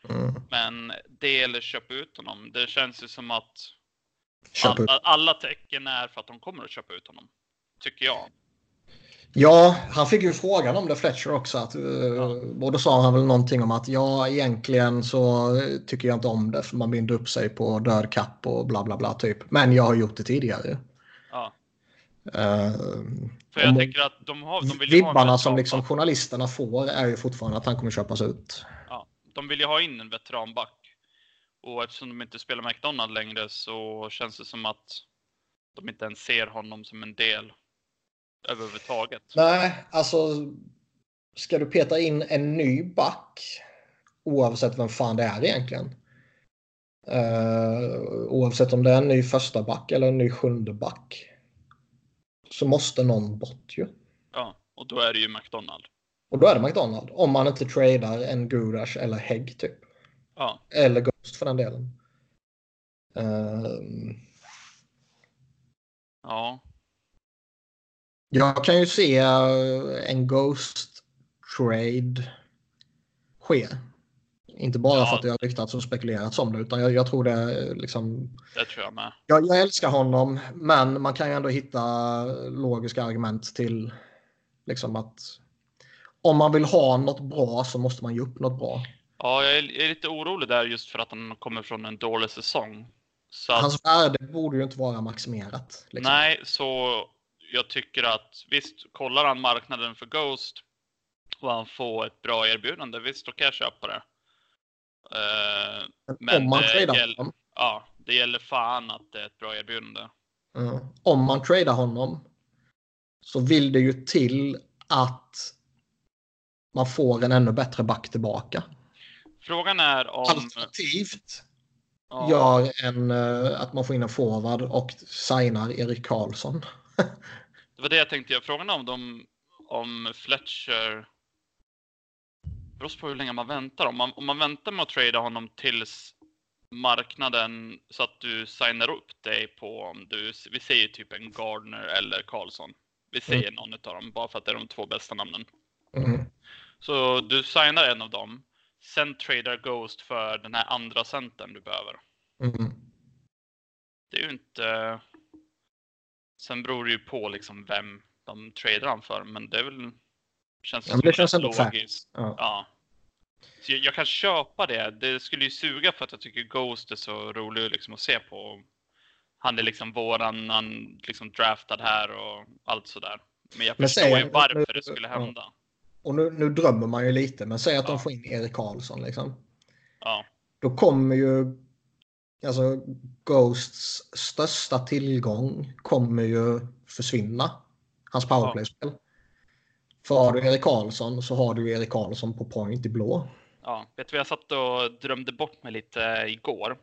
Mm. Men det eller köpa ut honom. Det känns ju som att alla, alla tecken är för att de kommer att köpa ut honom. Tycker jag. Ja, han fick ju frågan om det Fletcher också. Att, eh. Och då sa han väl någonting om att ja, egentligen så tycker jag inte om det för man binder upp sig på död kapp och bla bla bla typ. Men jag har gjort det tidigare. Uh, För jag tänker att de, har, de vill ju ha Vibbarna som liksom journalisterna får är ju fortfarande att han kommer köpas ut. Ja, de vill ju ha in en veteranback. Och eftersom de inte spelar McDonald längre så känns det som att de inte ens ser honom som en del överhuvudtaget. Nej, alltså ska du peta in en ny back oavsett vem fan det är egentligen. Uh, oavsett om det är en ny första back eller en ny sjunde back. Så måste någon bort ju. Ja, och då är det ju McDonald. Och då är det McDonald. Om man inte tradar en Gudas eller Hägg typ. Ja, Eller Ghost för den delen. Ehm, ja, Jag kan ju se eh, en Ghost trade ske. Inte bara Ja. för att det har ryktats och spekulerats om det utan jag, jag tror det är liksom. det tror jag med. Jag, jag älskar honom men man kan ju ändå hitta logiska argument till liksom att om man vill ha något bra så måste man ge upp något bra. Ja, jag är, är lite orolig där just för att han kommer från en dålig säsong. Så att, Hans värde borde ju inte vara maximerat. Liksom. nej, så jag tycker att visst, kollar han marknaden för Ghost och han får ett bra erbjudande, visst då kan jag köpa det. Uh, men om man tradar gäller, honom, ja, det gäller fan att det är ett bra erbjudande. mm, om man tradar honom så vill det ju till att man får en ännu bättre back tillbaka. Frågan är om... Alternativt ja, gör en, eh, att man får in en forward och signar Erik Karlsson. (laughs) Det var det jag tänkte. Frågan är om de, om Fletcher... Beror på hur länge man väntar. Om man, om man väntar med att trada honom tills marknaden så att du signar upp dig på om du, vi säger typ en Gardner eller Karlsson. Vi säger någon av dem bara för att det är de två bästa namnen. Mm. Så du signar en av dem. Sen tradar Ghost för den här andra centern du behöver. Mm. Det är ju inte... Sen beror det ju på liksom vem de tradar han för, men det är väl... Känns Ja, men det känns ändå logiskt. Ja. Ja. Så jag, jag kan köpa det. Det skulle ju suga för att jag tycker Ghost är så rolig liksom att se på. Han är liksom våran, han liksom draftad här och allt sådär. Men jag Men förstår säg- ju varför nu- det skulle ja. hända. Och nu, nu drömmer man ju lite, men säg att Ja. de får in Erik Karlsson. Liksom. Ja, Då kommer ju alltså, Ghosts största tillgång kommer ju försvinna. Hans powerplay-spel. För har du Erik Karlsson så har du Erik Karlsson på point i blå. ja. Vet du vad jag satt och drömde bort mig lite igår?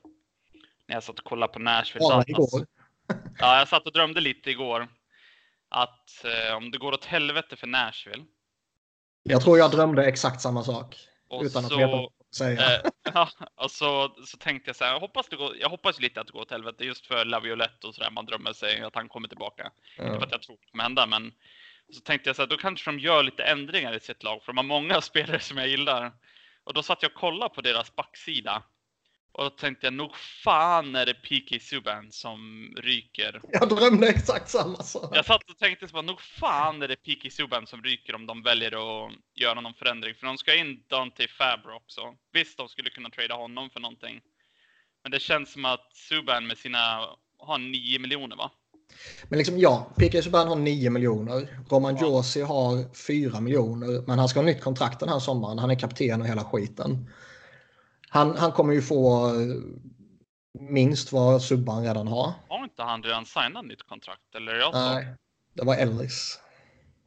När jag satt och kollade på Nashville Dallas. igår. Ja, jag satt och drömde lite igår. Att eh, om det går åt helvete för Nashville. Jag tror jag drömde exakt samma sak. Utan att så, veta vad säga. Eh, (laughs) ja, och så, så tänkte jag så här, jag hoppas, det går, jag hoppas lite att det går åt helvete just för Laviolette och sådär. Man drömmer sig att han kommer tillbaka. Inte för Ja. att jag tror det kommer hända, men så tänkte jag så här, då kanske de gör lite ändringar i sitt lag, för de har många (laughs) spelare som jag gillar. Och då satt jag och kollade på deras backsida. Och då tänkte jag, nog fan är det PK Subban som ryker. (laughs) Jag drömde exakt samma sak. Jag satt och tänkte så bara, nog fan är det PK Subban som ryker om de väljer att göra någon förändring. För de ska in Dante Fabro också. Visst, de skulle kunna trada honom för någonting. Men det känns som att Subban med sina, har 9 miljoner va? Men liksom ja, PK Subban har 9 miljoner. Roman Ja. Josi har 4 miljoner. Men han ska ha nytt kontrakt den här sommaren. Han är kapten och hela skiten. Han, han kommer ju få eh, minst vad Subban redan har. Har inte han redan signat nytt kontrakt? Eller jag? Nej, det var Ellis.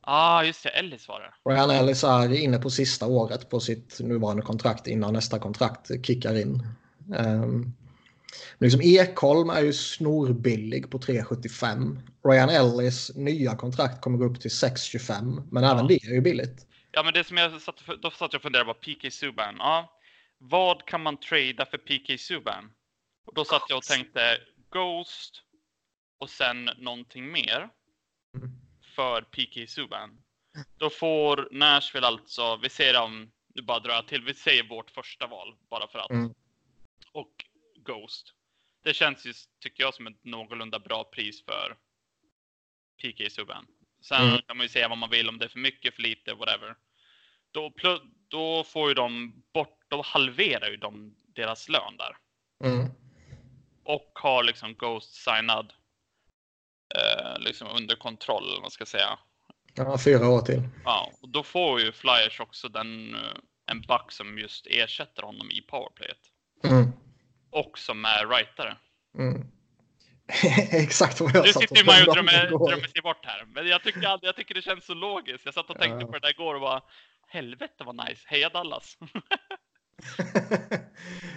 Ah, just det. Ellis var det. Ryan Ellis är inne på sista året på sitt nuvarande kontrakt innan nästa kontrakt kickar in. Um, liksom Ekholm är ju snorbillig på 3,75. Ryan Ellis nya kontrakt kommer gå upp till 6,25. Men även det är ju billigt. Ja, men det som jag satt, då satt jag och funderade på PK Subban. Ja, vad kan man trada för PK Subban? Och då satt jag och tänkte Ghost och sen någonting mer Mm. för PK Subban. Då får Nashville alltså, vi säger om, nu bara drar jag till, vi säger vårt första val bara för att. Mm. Och Ghost. Det känns ju, tycker jag, som ett någorlunda bra pris för PK Subban. Sen Mm. kan man ju säga vad man vill om det är för mycket, för lite, whatever. Då, då får ju de bort, då halverar ju de deras lön där. Mm. Och har liksom Ghost signad eh, liksom under kontroll, eller vad man ska säga. Ja, fyra år till. Ja, och då får ju Flyers också den, eh, en back som just ersätter honom i powerplayet. Mm. Och som är rightare. Mm. (laughs) Exakt vad jag Nu satt sitter ju man ju och drömmer sig bort här. Men jag tycker, aldrig- jag tycker det känns så logiskt. Jag satt och tänkte Ja. på det där igår och bara Helvete vad nice. Heja Dallas. (laughs)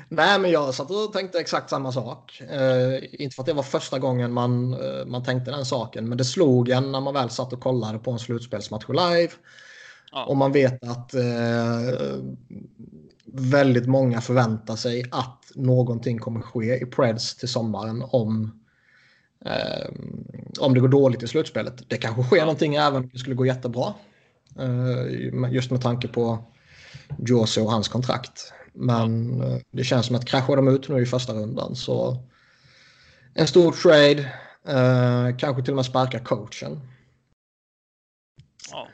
Nej, men jag satt och tänkte exakt samma sak. Eh, inte för att det var första gången man, eh, man tänkte den saken, men det slog en när man väl satt och kollade på en slutspelsmatch live. Ja. Och man vet att eh, väldigt många förväntar sig att någonting kommer ske i Preds till sommaren om, eh, om det går dåligt i slutspelet. Det kanske sker någonting även om det skulle gå jättebra. Eh, just med tanke på Josie och hans kontrakt. Men eh, det känns som att kraschar de ut nu i första rundan så en stor trade, eh, kanske till och med sparka coachen. Ja.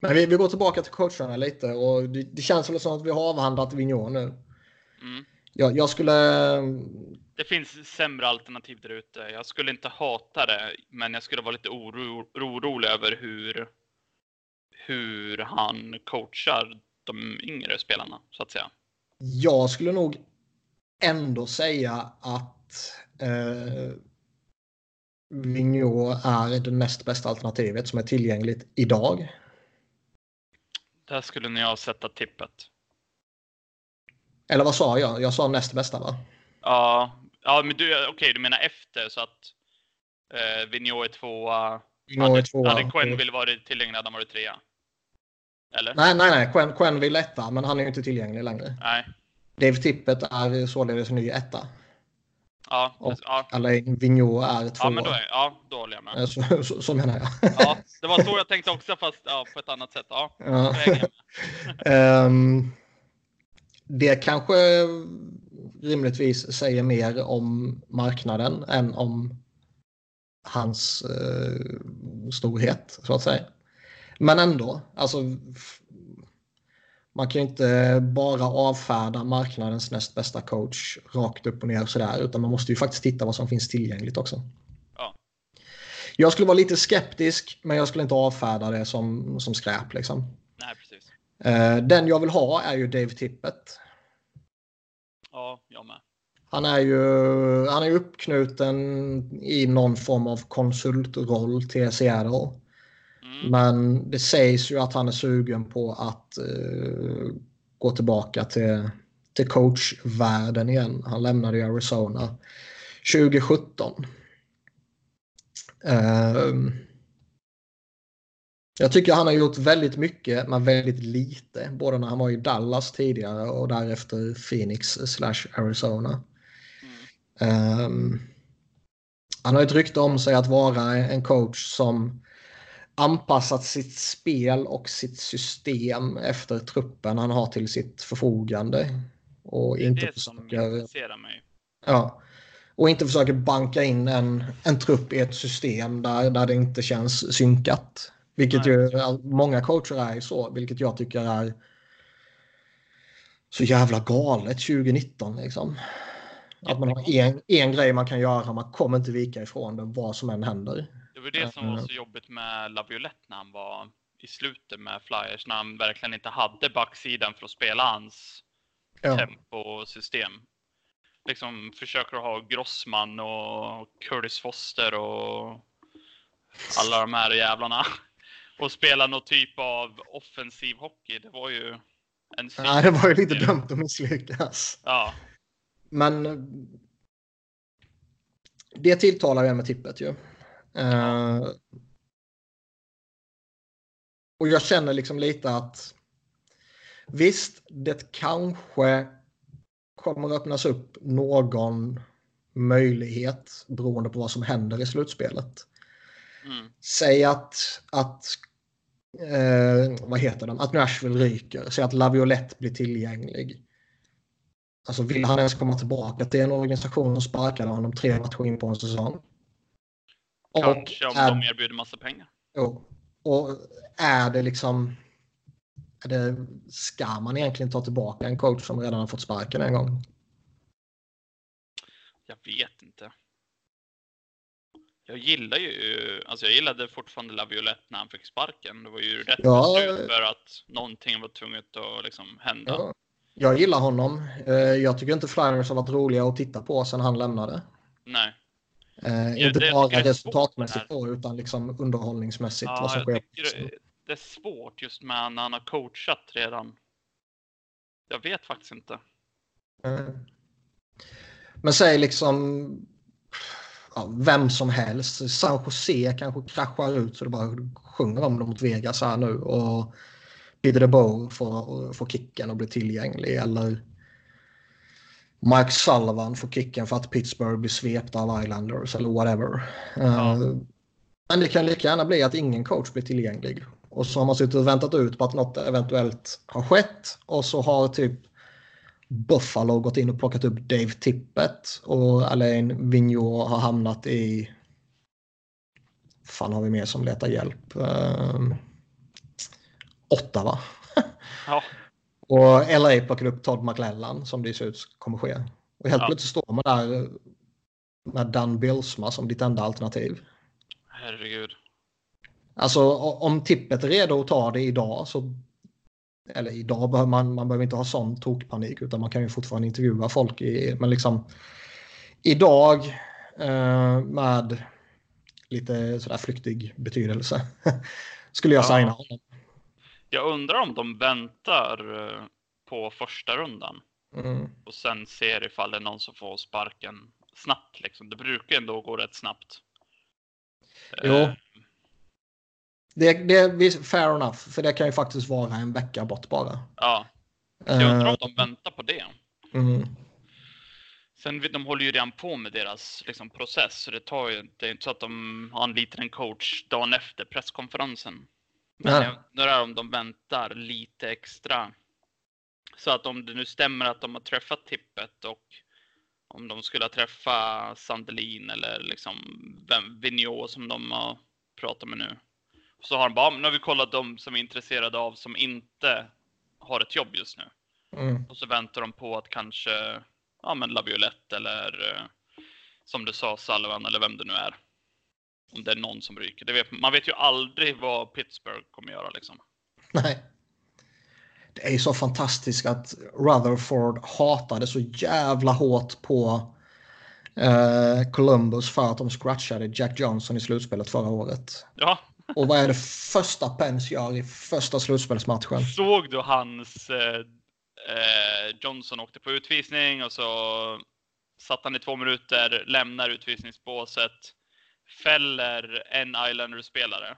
Men vi, vi går tillbaka till coacherna lite och det, det känns väl som att vi har avhandlat Vigneault nu. Mm. Jag, jag skulle... Det finns sämre alternativ där ute. Jag skulle inte hata det, men jag skulle vara lite oro, orolig över hur, hur han coachar de yngre spelarna, så att säga. Jag skulle nog ändå säga att eh, Vigneault är det näst bästa alternativet som är tillgängligt idag. Där skulle ni ha sätta tippet. Eller vad sa jag? Jag sa näst bästa va? Ja, ja men du, okej, okay, du menar efter så att eh, Vigneault är tvåa. Vigneault är tvåa. Hade Quenneville varit tillgänglig hade han varit trea? Eller? Nej, nej, nej. Quen, Quenneville etta, men han är ju inte tillgänglig längre. Nej. Dave Tippet är således ny etta. Ja, Och ja. Alain Vigneault är tvåa. Ja, men då, är, ja, då håller jag med. Så, så, så menar jag. Ja, det var så jag tänkte också, fast ja, på ett annat sätt. Ja, Ja. (laughs) Ehm, det kanske rimligtvis säger mer om marknaden än om hans eh, storhet, så att säga. Men ändå, alltså man kan ju inte bara avfärda marknadens näst bästa coach rakt upp och ner sådär, utan man måste ju faktiskt titta vad som finns tillgängligt också. Ja. Jag skulle vara lite skeptisk, men jag skulle inte avfärda det som, som skräp liksom. Nej, precis. Eh, Den jag vill ha är ju Dave Tippett. Ja, jag med. Han är ju han är uppknuten i någon form av konsultroll till Seattle. Mm. Men det sägs ju att han är sugen på att eh, gå tillbaka till, till coachvärlden igen. Han lämnade ju Arizona 2017. Ehm, jag tycker han har gjort väldigt mycket men väldigt lite. Både när han var i Dallas tidigare och därefter Phoenix slash Arizona. Mm. Ehm, han har ett rykte om sig att vara en coach som anpassat sitt spel och sitt system efter truppen han har till sitt förfogande. Och Det är inte det som försöker, intresserar mig. ja, och inte försöker banka in en, en trupp i ett system där, där det inte känns synkat. Vilket Nej. ju många coacher är så, vilket jag tycker är så jävla galet 2019 liksom. Att man har en, en grej man kan göra, man kommer inte vika ifrån det vad som än händer. Var det som var så jobbigt med Laviolette när han var i slutet med Flyers, när han verkligen inte hade backsidan för att spela hans Ja. tempo och system. Liksom försöker ha Grossman och Curtis Foster och alla de här jävlarna. (laughs) Och spela någon typ av offensiv hockey. Det var ju en Nej, det var ju lite Ja. dömt att misslyckas. Ja, Men eh, det tilltalar jag med tippet ju. Eh, och jag känner liksom lite att visst, det kanske kommer öppnas upp någon möjlighet beroende på vad som händer i slutspelet. mm. Säg att, att eh, vad heter den? Att Nashville ryker. Säg att Laviolette blir tillgänglig. Alltså vill han ens komma tillbaka till en organisation som sparkade honom tre matcher in på en säsong? Kanske om är, de erbjuder massa pengar. jo. och är det liksom... Är det, ska man egentligen ta tillbaka en coach som redan har fått sparken en gång? Jag vet inte. Jag gillar ju, alltså jag gillade fortfarande Laviolette när han fick sparken. Det var ju rätt Ja. beslut för att någonting var tvunget att liksom hända. Ja. Jag gillar honom. Eh, Jag tycker inte Flyers har varit roliga att titta på sen han lämnade. Nej. Eh, inte bara resultatmässigt då, utan liksom underhållningsmässigt. vad Ja, som jag sker. det, är svårt just med när han har coachat redan. Jag vet faktiskt inte. Eh. Men säg liksom ja, vem som helst. San Jose kanske kraschar ut så det bara sjunger om dem mot Vegas här nu. Och Peter DeBoer får, får kicken och blir tillgänglig. Eller Mike Sullivan får kicken för att Pittsburgh blir svepta av Islanders eller whatever. Eh, Ja. Men det kan lika gärna bli att ingen coach blir tillgänglig. Och så har man suttit och väntat ut på att något eventuellt har skett. Och så har typ Buffalo gått in och plockat upp Dave Tippett. Och Alain Vigneault har hamnat i... fan har vi mer som letar hjälp? Uh, Ottawa. Ja, (laughs) Och LA plockar upp Todd McLellan som det ser ut kommer ske. Och helt Ja. plötsligt står man där med Dan Bilsma som ditt enda alternativ. herregud. Alltså om tippet är redo att ta det idag så eller idag behöver man, man behöver inte ha sån tokpanik utan man kan ju fortfarande intervjua folk. I, men liksom idag eh, med lite sådär flyktig betydelse (laughs) skulle jag ja. signa honom. Jag undrar om de väntar eh, på första rundan mm. och sen ser ifall det är någon som får sparken snabbt. Liksom. Det brukar ändå gå rätt snabbt. Jo. Eh, det, det är fair enough, för det kan ju faktiskt vara en vecka bort bara. Ja. Så jag undrar om de väntar på det. Mm. Sen de håller ju redan på med deras liksom, process, så det tar ju det är inte så att de anlitar en coach dagen efter presskonferensen. Men ja. jag undrar om de väntar lite extra. Så att om det nu stämmer att de har träffat tippet och om de skulle träffa Sandelin eller liksom Vigneault som de har pratat med nu. Så har de bara, nu har vi kollat de som är intresserade av som inte har ett jobb just nu. Mm. Och så väntar de på att kanske, ja men Laviolette eller eh, som du sa, Sullivan eller vem det nu är. Om det är någon som ryker. Vet, man vet ju aldrig vad Pittsburgh kommer göra liksom. Nej. Det är ju så fantastiskt att Rutherford hatade så jävla hårt på eh, Columbus för att de scratchade Jack Johnson i slutspelet förra året. Ja. Och vad är det första Pence gör i första slutspelsmatchen? Såg du hans eh, eh, Johnson åkte på utvisning och så satt han i två minuter, lämnar utvisningsbåset, fäller en Islander-spelare.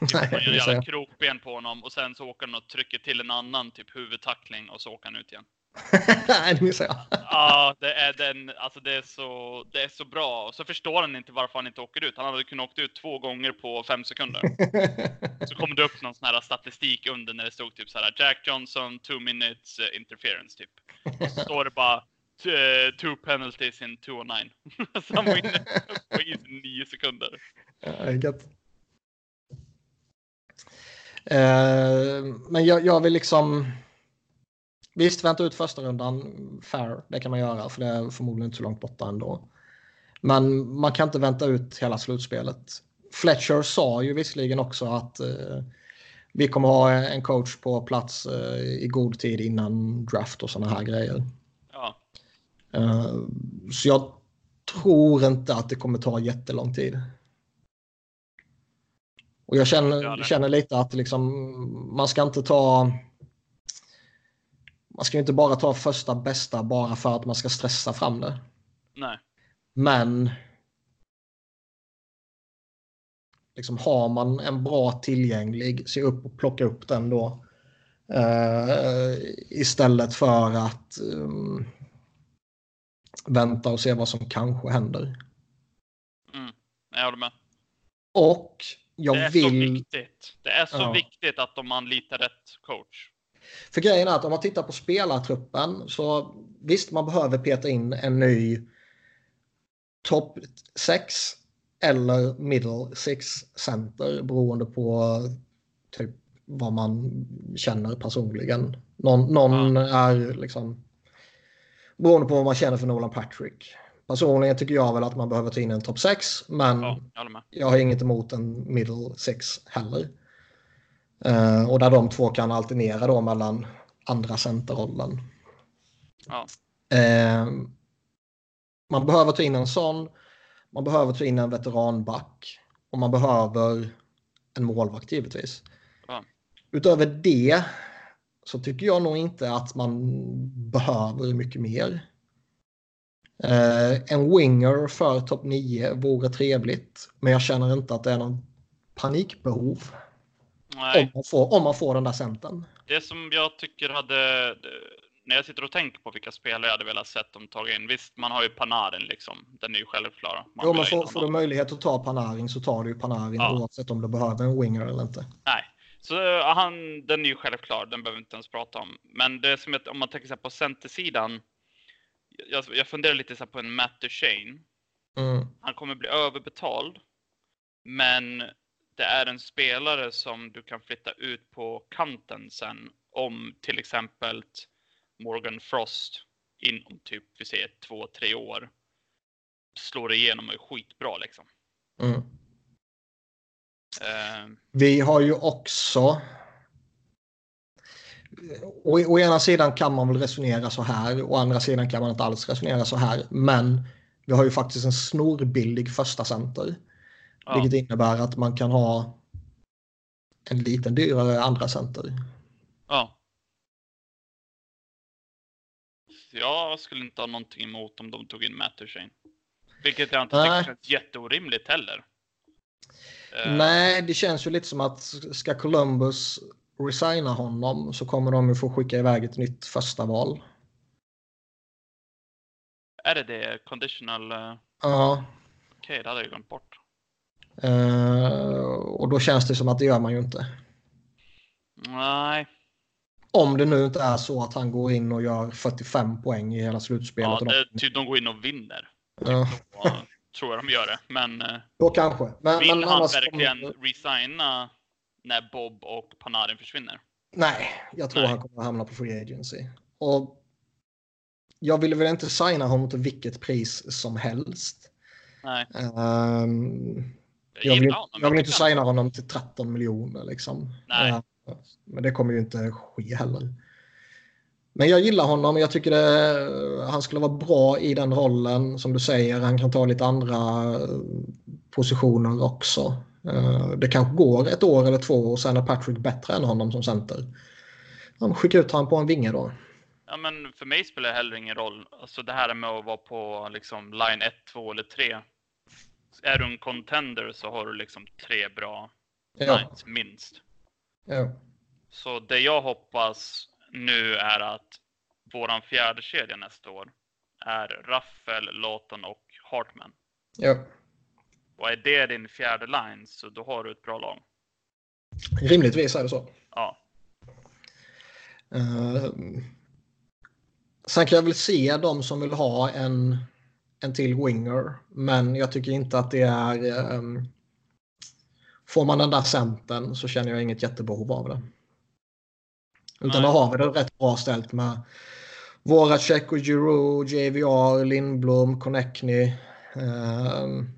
(laughs) Typ, man gör krokben på honom och sen så åker han och trycker till en annan typ huvudtackling och så åker han ut igen. (laughs) Nej, det missade jag. ja, det är den, alltså det är så, det är så bra. Och så förstår han inte varför han inte åker ut. Han hade kunnat åka ut två gånger på fem sekunder. (laughs) så kom det upp någon sån här statistik under när det stod typ så här Jack Johnson, two minutes uh, interference typ. Och så står det bara uh, two penalties in 209. så han var inne på is nio sekunder. Ja. Uh, men jag, jag vill liksom Visst, vänta ut första rundan. Fair, det kan man göra för det är förmodligen inte så långt borta ändå. Men man kan inte vänta ut hela slutspelet. Fletcher sa ju visserligen också att eh, vi kommer ha en coach på plats eh, i god tid innan draft och sådana här grejer. Ja. Eh, så jag tror inte att det kommer ta jättelång tid. Och jag känner, känner lite att liksom, man ska inte ta man ska inte bara ta första bästa bara för att man ska stressa fram det. Nej. Men liksom har man en bra tillgänglig, se upp och plocka upp den då. Uh, istället för att um, vänta och se vad som kanske händer. Mm, jag håller med. Och jag det är vill... Så viktigt. Det är så ja. viktigt att de anlitar rätt coach. För grejen är att om man tittar på spelartruppen så visst man behöver peta in en ny topp 6 eller middle 6 center beroende på typ vad man känner personligen. Någon, någon ja. är liksom beroende på vad man känner för Nolan Patrick. Personligen tycker jag väl att man behöver ta in en topp 6 men ja, jag, jag har inget emot en middle 6 heller. Uh, och där de två kan alternera då mellan andra centerrollen. Ja. Uh, man behöver ta in en sån. Man behöver ta in en veteranback. Och man behöver en målvakt givetvis. Ja. Utöver det så tycker jag nog inte att man behöver mycket mer. Uh, en winger för topp 9 vore trevligt. Men jag känner inte att det är någon panikbehov. Nej. Om, man får, om man får den där centern. Det som jag tycker hade, när jag sitter och tänker på vilka spelare jag hade velat sett dem ta in. Visst, man har ju Panarin liksom. Den är ju självklar. Man jo, men får, får du möjlighet att ta Panarin så tar du ju Panarin ja. oavsett om du behöver en winger eller inte. Nej, så han, den är ju självklar. Den behöver vi inte ens prata om. Men det som är, om man tänker sig på centersidan. Jag, jag funderar lite så på en Matt Duchene. Mm. Han kommer bli överbetald. Men det är en spelare som du kan flytta ut på kanten sen om till exempel Morgan Frost inom typ, vi säger två, tre år slår igenom och är skitbra liksom. Mm. Eh, Vi har ju också... Å, å ena sidan kan man väl resonera så här, å andra sidan kan man inte alls resonera så här. Men vi har ju faktiskt en snorbillig första center. ja. Vilket innebär att man kan ha en liten dyrare andra center. ja. Jag skulle inte ha någonting emot om de tog in Matt Duchene. Vilket jag inte tycker känns jätteorimligt heller. Eh, Nej, det känns ju lite som att ska Columbus resigna honom så kommer de ju få skicka iväg ett nytt första val. Är det det? Conditional? eh, Ja, Okej, det hade jag glömt bort. eh, och då känns det som att det gör man ju inte. Nej, Om det nu inte är så att han går in och gör 45 poäng i hela slutspelet. ja, det, de, typ de går in och vinner. ja, eh, tror jag de gör det. Men eh, då kanske. Men, vill men han verkligen kommer- resigna när Bob och Panarin försvinner? Nej, jag tror Nej. han kommer att hamna på free agency. Och jag ville väl inte signa honom till vilket pris som helst. Nej, Ehm, jag, vill, jag vill inte signa honom till 13 miljoner liksom. Nej. Eh, men det kommer ju inte ske heller. Men jag gillar honom. Jag tycker det, han skulle vara bra i den rollen. Som du säger, han kan ta lite andra eh, positioner också. Eh, Det kanske går ett år eller två och sen är Patrick bättre än honom som center. Han skickar ut honom på en vinge då. Ja, men för mig spelar det heller ingen roll. Alltså det här med att vara på liksom line 1, 2 eller 3. Är du en contender så har du liksom tre bra Ja, lines minst. ja. Så det jag hoppas nu är att våran fjärde kedja nästa år är Raffel, Lawton och Hartman. ja. Och är det din fjärde line så då har du ett bra lag. Rimligtvis är det så. Ja, Uh, sen kan jag väl se de som vill ha en, en till winger. Men jag tycker inte att det är... ehm, får man den där centern så känner jag inget jättebehov av det. Utan då Nej. har vi det rätt bra ställt med Voracek och Giroud, JVR, Lindblom, Connectny. Ehm,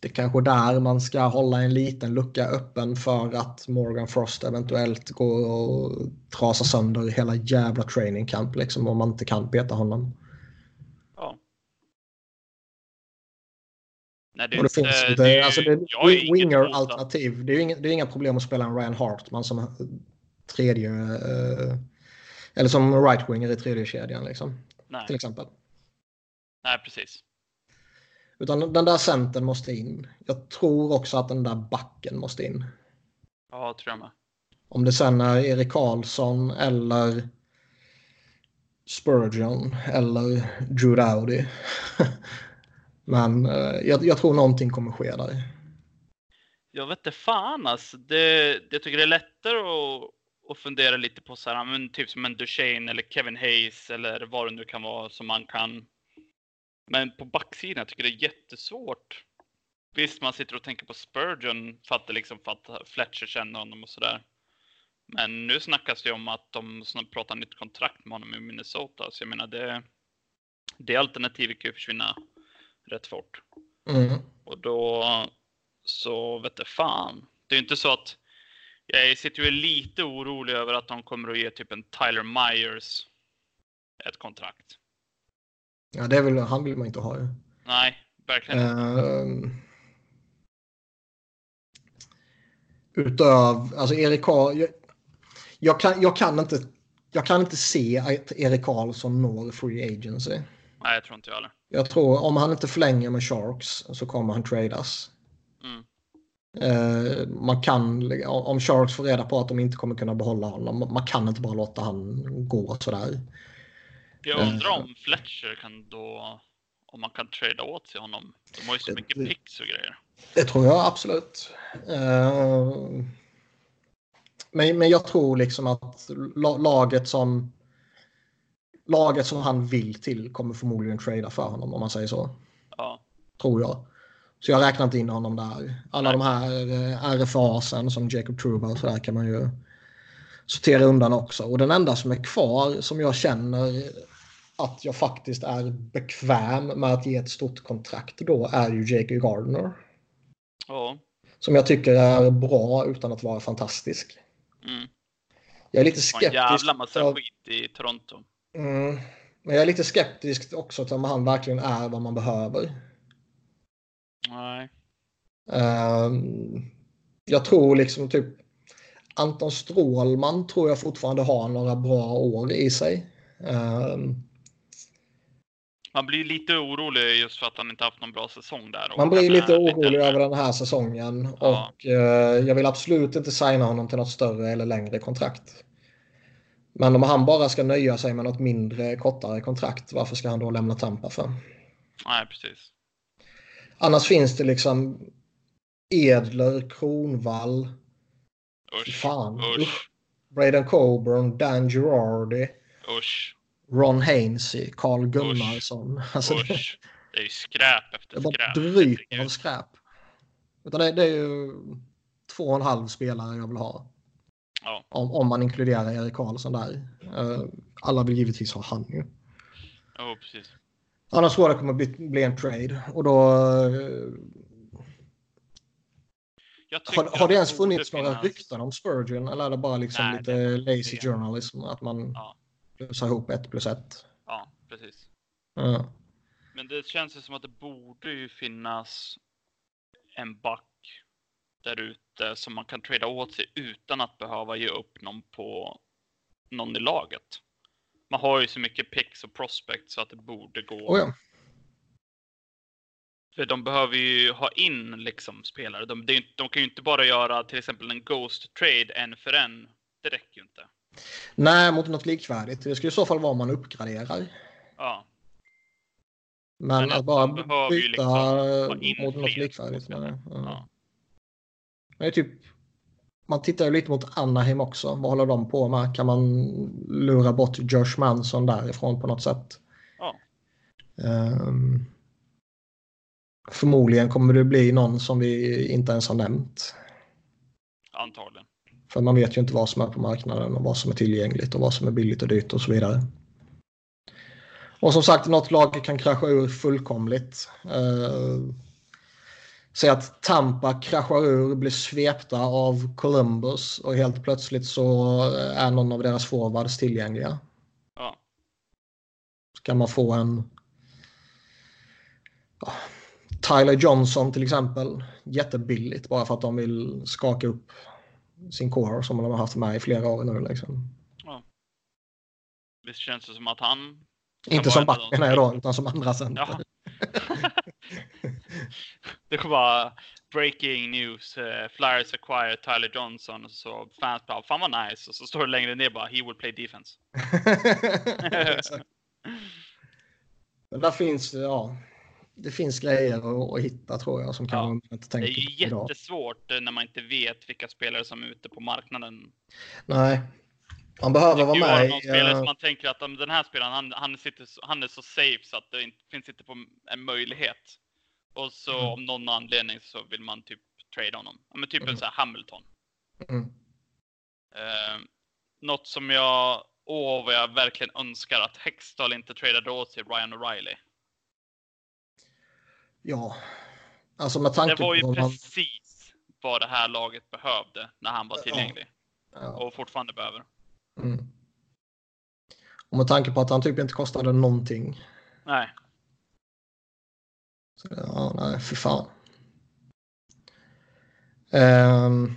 det är kanske där man ska hålla en liten lucka öppen för att Morgan Frost eventuellt går och trasar sönder hela jävla training camp liksom om man inte kan peta honom. ja. Nej, Och det finns inte, det ju- alltså det, winger-alternativ. Det är ju inga, det är inga problem att spela en Ryan Hartman som tredje eh, eller som right-winger i tredje kedjan liksom, Nej, till exempel. nej, precis. Utan den där centern måste in. Jag tror också att den där backen måste in. Ja, tror jag med. Om det sen är Erik Karlsson eller Spurgeon eller Drew Dowdy. (laughs) Men eh, jag, jag tror någonting kommer ske där. Jag vet inte fan alltså. Det, jag tycker det är lättare att, att fundera lite på så här, men typ som en Duchene eller Kevin Hayes eller vad det nu kan vara som man kan. Men på backsidan jag tycker det är jättesvårt. Visst, man sitter och tänker på Spurgeon för att, det liksom, för att Fletcher känner honom och sådär. Men nu snackas det om att de pratar nytt kontrakt med honom i Minnesota. Så jag menar, det, det alternativet kan ju försvinna rätt fort. Mm. Och då så vet jag fan. Det är ju inte så att jag sitter ju lite orolig över att de kommer att ge typ en Tyler Myers ett kontrakt. Ja, det vill, han vill man inte ha ju. Nej, verkligen inte. Ehm, utöv, alltså Erik Karl, jag, jag, kan, jag, kan inte, jag kan inte se att Erik Karlsson når free agency. Nej, jag tror inte jag heller. Jag tror om han inte förlänger med Sharks så kommer han tradas. Mm. Eh, man kan, om Sharks får reda på att de inte kommer kunna behålla honom, man kan inte bara låta han gå sådär. Jag Eh. undrar om Fletcher kan då, om man kan trada åt sig honom. De har ju så Det- mycket picks och grejer. Det tror jag absolut. Eh, men, men jag tror liksom att la- laget som laget som han vill till kommer förmodligen trada för honom om man säger så. Ja, Tror jag. Så jag räknar inte in honom där. Alla de här eh, RFA-sen som Jacob Truba och sådär kan man ju sortera undan också. Och den enda som är kvar som jag känner att jag faktiskt är bekväm med att ge ett stort kontrakt då är ju Jake Gardner. Ja. Som jag tycker är bra utan att vara fantastisk. Mm. Jag är lite En skeptisk. jävla massa av- skit i Toronto. Mm. Men jag är lite skeptisk också till om han verkligen är vad man behöver. Nej. Ehm, jag tror liksom typ Anton Strålman tror jag fortfarande har några bra år i sig. Ehm, Man blir lite orolig just för att han inte haft någon bra säsong där. man blir lite orolig äldre. över den här säsongen Ja. och eh, jag vill absolut inte signa honom till något större eller längre kontrakt. Men om han bara ska nöja sig med något mindre, kortare kontrakt, varför ska han då lämna Tampa för? Nej, precis. Annars finns det liksom Edler, Kronvall, Usch. fan. Usch. Usch. Braden Coburn, Dan Girardi, Usch. Ron Hainsey, Carl Gunnarsson. Alltså det, Usch. Det är ju skräp det efter bara skräp. dryper av skräp. Utan det, det är ju två och en halv spelare jag vill ha. Ja. Om, om man inkluderar Erik Karlsson där. Eh, alla vill givetvis ha han ju. Jo, precis. Annars tror jag det kommer bli, bli en trade. Och då... eh, Har, har det ens funnits några finnas- rykten om Spurgeon? Eller är det bara liksom Nej, lite lazy det. journalism? Att man Ja. plussar ihop ett plus ett? Ja, precis. Ja. Men det känns ju som att det borde ju finnas en back där ute som man kan trada åt sig utan att behöva ge upp någon på någon i laget. Man har ju så mycket picks och prospects så att det borde gå. Oh ja. För de behöver ju ha in liksom spelare. De, inte- de kan ju inte bara göra till exempel en ghost trade en för en. Det räcker ju inte. Nej, mot något likvärdigt. Det skulle i så fall vara om man uppgraderar. Ja, Men, Men att bara man behöver ju byta liksom mot något likvärdigt. Nej. Ja. ja. Men typ, man tittar ju lite mot Anaheim också. Vad håller de på med? Kan man lura bort Josh Manson därifrån på något sätt? Ja. Ehm, förmodligen kommer det bli någon som vi inte ens har nämnt. Antagligen. För man vet ju inte vad som är på marknaden och vad som är tillgängligt och vad som är billigt och dyrt och så vidare. Och som sagt, något lag kan krascha ur fullkomligt. Uh, Säg att Tampa kraschar ur, blir svepta av Columbus och helt plötsligt så är någon av deras forwards tillgängliga. Ja. Så kan man få en ja, Tyler Johnson till exempel. Jättebilligt bara för att de vill skaka upp sin core som de har haft med i flera år nu. Liksom. Visst känns det som att han... Inte som en av back de menar jag som- då, utan som andra center. Ja. (laughs) (laughs) det kommer vara breaking news. eh, Flyers acquire Tyler Johnson. Och så fans bara, fan vad nice. Och så står det längre ner bara, he will play defense. (laughs) Men där finns det, ja, det finns grejer att, hitta tror jag som Ja. kanske man inte Det tänker är ju idag. jättesvårt eh, när man inte vet vilka spelare som är ute på marknaden. Nej, man behöver Det vara kan med någon i, spelare eh, som man tänker att "Ja, den här spelaren, han, han, sitter, han är så safe så att det inte, finns inte på en möjlighet. Och så Mm. om någon anledning så vill man typ trade honom. Ja, men typ en Mm. sån här Hamilton. mm, Eh, något som jag, åh vad jag verkligen önskar att Hextall inte tradade åt sig Ryan O'Reilly. ja, alltså med tanke Det var ju på vad man, precis vad det här laget behövde när han var Ja. tillgänglig. ja, Och fortfarande behöver. mm. Och med tanke på att han typ inte kostade någonting. Nej, Så, ja, nej, för fan. Um,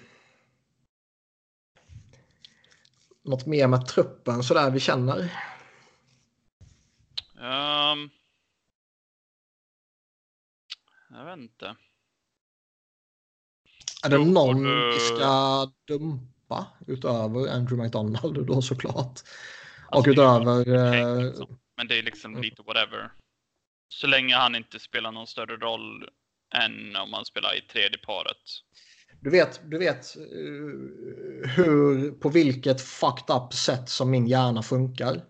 något mer med truppen sådär vi känner? Ehm, jag vet inte. Är det någon du- vi ska dumpa utöver Andrew McDonald då såklart? Och Alltså, ju utöver... bara eh, liksom. Men det är liksom lite whatever. Så länge han inte spelar någon större roll än om man spelar i tredje paret. Du vet, du vet eh, hur, på vilket fucked up sätt som min hjärna funkar.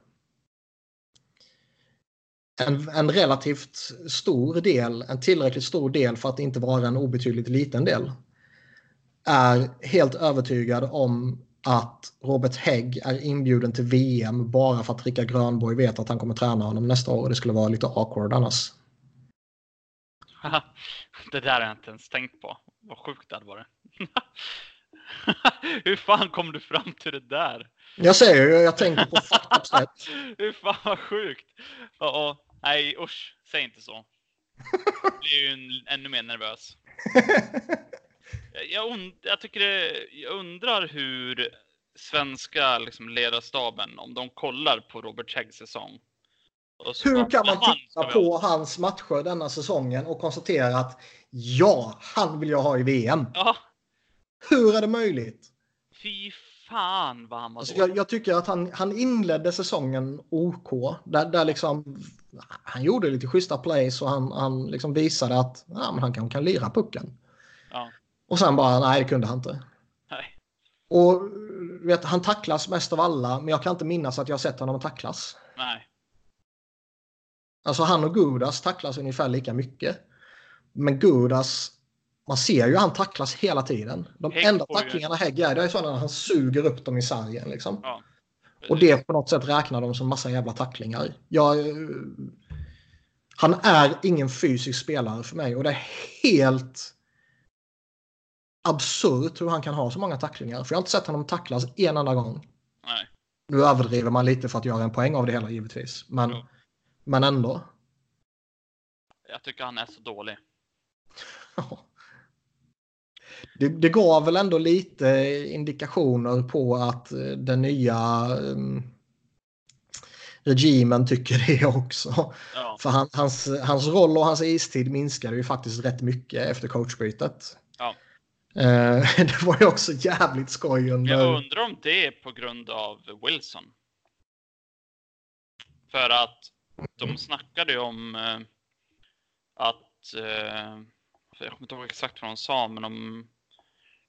En, en relativt stor del, en tillräckligt stor del för att inte vara en obetydligt liten del, är helt övertygad om att Robert Hägg är inbjuden till VM bara för att Rickard Grönborg vet att han kommer träna honom nästa år. Det skulle vara lite awkward annars. det där har jag inte ens tänkt på. Vad sjukt det hade varit. (laughs) Hur fan kom du fram till det där? Jag säger ju, jag tänker på fucked sätt. (laughs) Hur fan vad sjukt. Ja, ja. nej usch, säg inte så. (laughs) Jag blir ju en, ännu mer nervös. Jag, und, jag tycker det, jag undrar hur svenska liksom, ledarstaben, om de kollar på Robert Häggs säsong. Hur kan man "Han titta på ha." hans matcher denna säsongen och konstatera att ja, han vill jag ha i VM. Ja, Hur är det möjligt? fy fan vad han var Alltså, jag, jag tycker att han, han inledde säsongen OK. Där, där liksom, han gjorde lite schyssta plays och han, han liksom visade att ja, men han kan, kan lira pucken. Och sen bara, nej det kunde han inte. nej. Och vet, han tacklas mest av alla, men jag kan inte minnas att jag har sett honom tacklas. nej. Alltså han och Gudas tacklas ungefär lika mycket. Men Gudas, man ser ju han tacklas hela tiden. De Hägg enda tacklingarna Hägg gör, det är sådana han suger upp dem i sargen. Liksom. Ja. Och det på något sätt räknar de som massa jävla tacklingar. Jag, eh, han är ingen fysisk spelare för mig och det är helt absurt hur han kan ha så många tacklingar. För jag har inte sett honom tacklas en enda gång. Nej. Nu överdriver man lite för att göra en poäng av det hela givetvis. Men, Jo. men ändå. Jag tycker han är så dålig. Det, det gav väl ändå lite indikationer på att eh, den nya um, regimen tycker det också. Ja, För han, hans, hans roll och hans istid minskade ju faktiskt rätt mycket efter coachbytet. Ja. Eh, (laughs) det var ju också jävligt skoj under... jag undrar om det är på grund av Wilson. För att de snackade ju om eh, att, eh, jag kommer inte ihåg exakt vad de sa, men om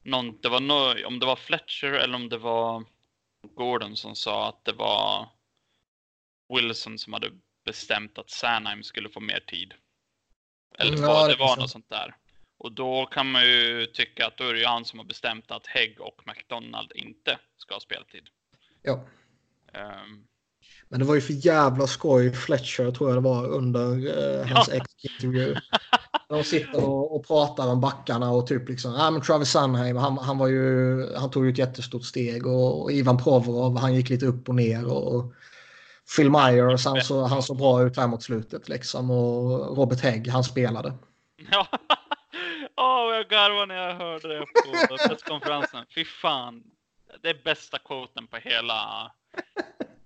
någon, det var no, om det var Fletcher eller om det var Gordon som sa att det var Wilson som hade bestämt att Sanheim skulle få mer tid. Eller Ja, vad det det var något sånt där. Och då kan man ju tycka att då är det ju han som har bestämt att Hägg och McDonald inte ska ha speltid. Ja. Ehm, Men det var ju för jävla skoj Fletcher tror jag det var under eh, hans Ja. ex-intervju. (laughs) De sitter och, och pratar om backarna och typ liksom, ja men Travis Sunheim, han, han var ju, han tog ju ett jättestort steg och, och Ivan Provorov, han gick lite upp och ner och, och Phil Myers, han, så, han såg bra ut här mot slutet liksom och Robert Hägg, han spelade. Ja, (laughs) Åh, jag garvade när jag hörde det på presskonferensen. Fy fan. Det är bästa quoten på hela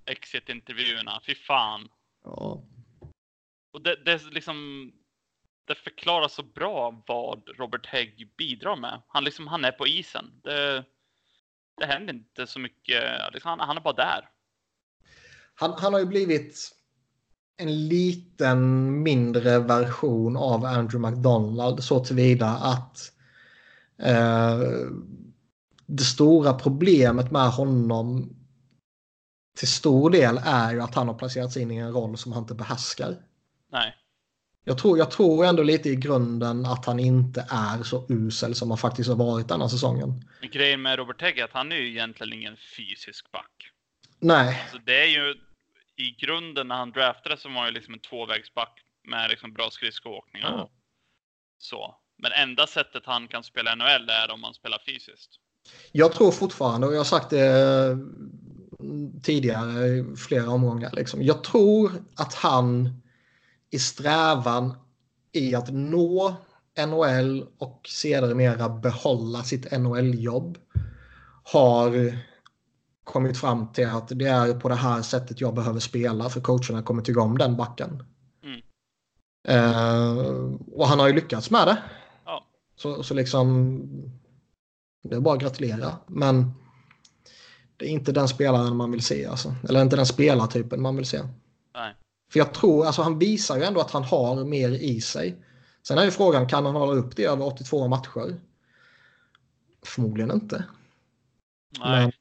exit-intervjuerna. Fy fan. Ja. Och det, det är liksom det förklarar så bra vad Robert Hägg bidrar med. Han, liksom, han är på isen. Det, det händer inte så mycket. Liksom, han, han är bara där. Han, han har ju blivit en liten mindre version av Andrew McDonald så tillvida att eh, det stora problemet med honom till stor del är ju att han har placerats in i en roll som han inte behärskar. Nej. Jag tror, jag tror ändå lite i grunden att han inte är så usel som han faktiskt har varit denna säsongen. Men grejen med Robert Hägg är att han är ju egentligen ingen fysisk back. Nej, Så det är ju i grunden när han draftades så var han ju liksom en tvåvägsback med liksom bra skridskoåkning och Ja. så. Men enda sättet han kan spela NHL är om han spelar fysiskt. Jag tror fortfarande, och jag har sagt det eh, tidigare i flera omgångar, liksom. jag tror att han i strävan i att nå NHL och sedermera behålla sitt NHL-jobb har kommit fram till att det är på det här sättet jag behöver spela för coacherna kommer tycka om den backen. Mm. Eh, och han har ju lyckats med det. Ja. Så, så liksom det är bara att gratulera. Men det är inte den spelaren man vill se. Alltså. Eller inte den spelartypen man vill se. Nej. För jag tror, alltså han visar ju ändå att han har mer i sig. Sen är ju frågan, kan han hålla upp det över 82 matcher? Förmodligen inte. Nej. Men,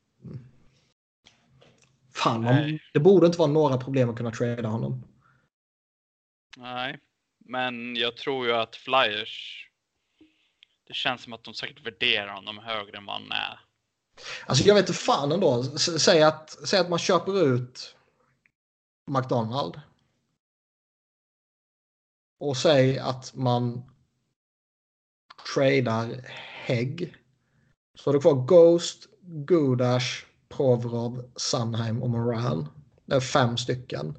fan, man, det borde inte vara några problem att kunna trada honom. Nej. Men jag tror ju att Flyers. Det känns som att de säkert värderar honom högre än vad han är. Alltså jag vet inte fan ändå. S- Säg att, säg att man köper ut McDonald. Och säg att man tradar Hägg så har du kvar Ghost, Gudash, Provrov, Sunheim och Moran. Det är fem stycken.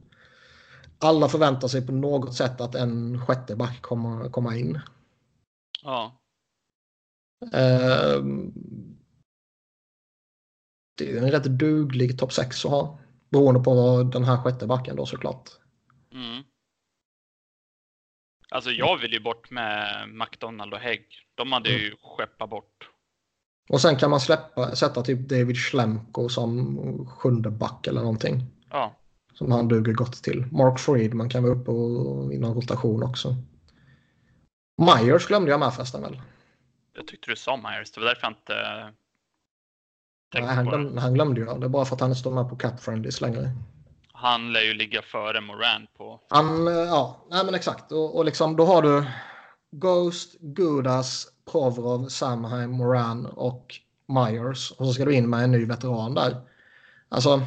Alla förväntar sig på något sätt att en sjätte back kommer komma in. Ja. Ehm, det är ju en rätt duglig topp 6 att ha. Beroende på den här sjätte backen då såklart. Mm. Alltså jag vill ju bort med McDonald och Hägg. De hade ju skeppat bort. Och sen kan man släppa, sätta typ David Schlemko som sjunde back eller någonting. Ja. Som han duger gott till. Mark Friedman kan vara uppe och i någon rotation också. Myers glömde jag med förresten väl? Jag tyckte du sa Myers. Det var därför jag inte Nej, tänkte han, på det. glömde, han glömde jag. Det är bara för att han inte står med på Cap Friendlies längre. Han lär ju ligga före Moran på... Han, eh, ja, nej men exakt. Och, och liksom då har du Ghost, Gudas, Provrov, Samheim, Moran och Myers. Och så ska du in med en ny veteran där. Alltså,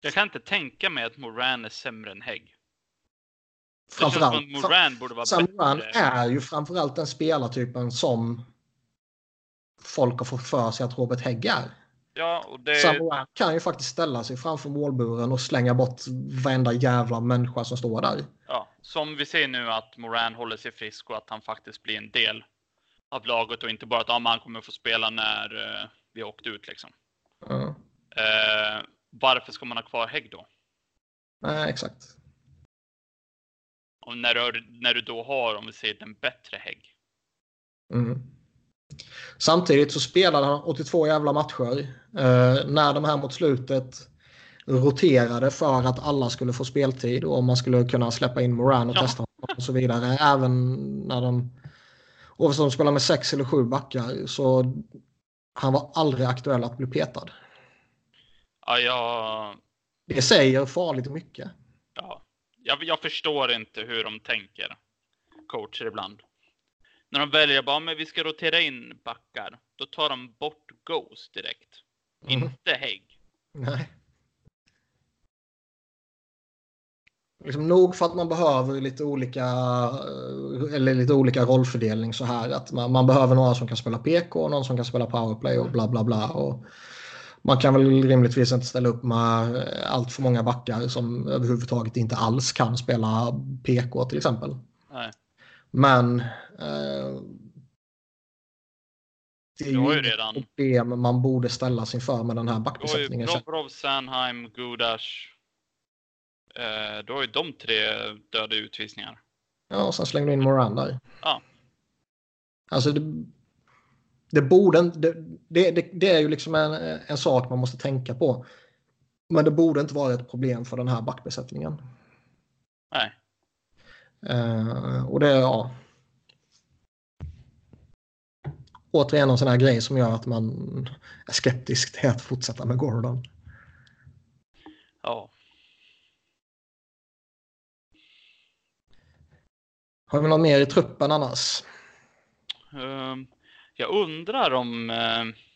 Jag kan inte tänka mig att Moran är sämre än Hägg. Framförallt. Moran borde vara Sam Moran bättre. är ju framförallt den spelartypen som folk har fått för sig att Robert Hägg är. Ja, och det... Sam Moran kan ju faktiskt ställa sig framför målburen och slänga bort varenda jävla människa som står där. Ja, som vi ser nu att Moran håller sig frisk och att han faktiskt blir en del av laget och inte bara att men han kommer få spela när eh, vi har åkt ut liksom. Ja. Eh, varför ska man ha kvar Hägg då? Nej, exakt. Och när du, när du då har, om vi säger den bättre Hägg. Mm. Samtidigt så spelade han 82 jävla matcher. Eh, när de här mot slutet roterade för att alla skulle få speltid och man skulle kunna släppa in Moran och Ja. testa honom och så vidare. Även när de oavsett om de spelar med sex eller sju backar så han var aldrig aktuell att bli petad. Ja, jag, Det säger farligt mycket. ja, jag, jag förstår inte hur de tänker, coacher ibland. När de väljer bara, men vi ska rotera in backar, då tar de bort Ghost direkt. Mm. Inte Hägg. Nej. Liksom nog för att man behöver lite olika eh, eller lite olika rollfördelning så här att man, man behöver några som kan spela PK och någon som kan spela powerplay och bla bla bla och man kan väl rimligtvis inte ställa upp med eh, allt för många backar som överhuvudtaget inte alls kan spela PK till exempel. Nej. Men eh, det är ju ju redan- problem man borde ställa sig för med den här Du har ju backbesättningen. Provorov, Sanheim, Gudash. Eh, du har ju de tre döda utvisningar. Ja, och sen slängde du in Moran där. Ja. Alltså det, det borde det, det, det är ju liksom en, en sak man måste tänka på. Men det borde inte vara ett problem för den här backbesättningen. Nej. Eh, och det är ja. Återigen en sån här grej som gör att man är skeptisk till att fortsätta med Gordon. Ja. Har vi något mer i truppen annars? Ehm, jag undrar om... det,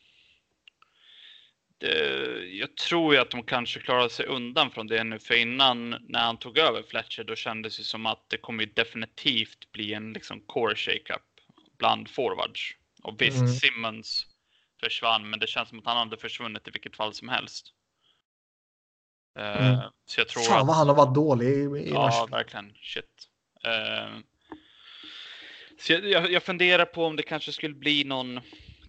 jag tror ju att de kanske klarar sig undan från det nu, för innan när han tog över Fletcher, då kändes det som att det kommer definitivt bli en liksom core shakeup bland forwards. Och visst, Mm. Simmons försvann, men det känns som att han hade försvunnit i vilket fall som helst. Eh, Mm. Så jag tror Fan att... vad han har varit dålig i, i Ja, Nashville. verkligen. Shit. Eh, så jag, jag, jag funderar på om det kanske skulle bli någon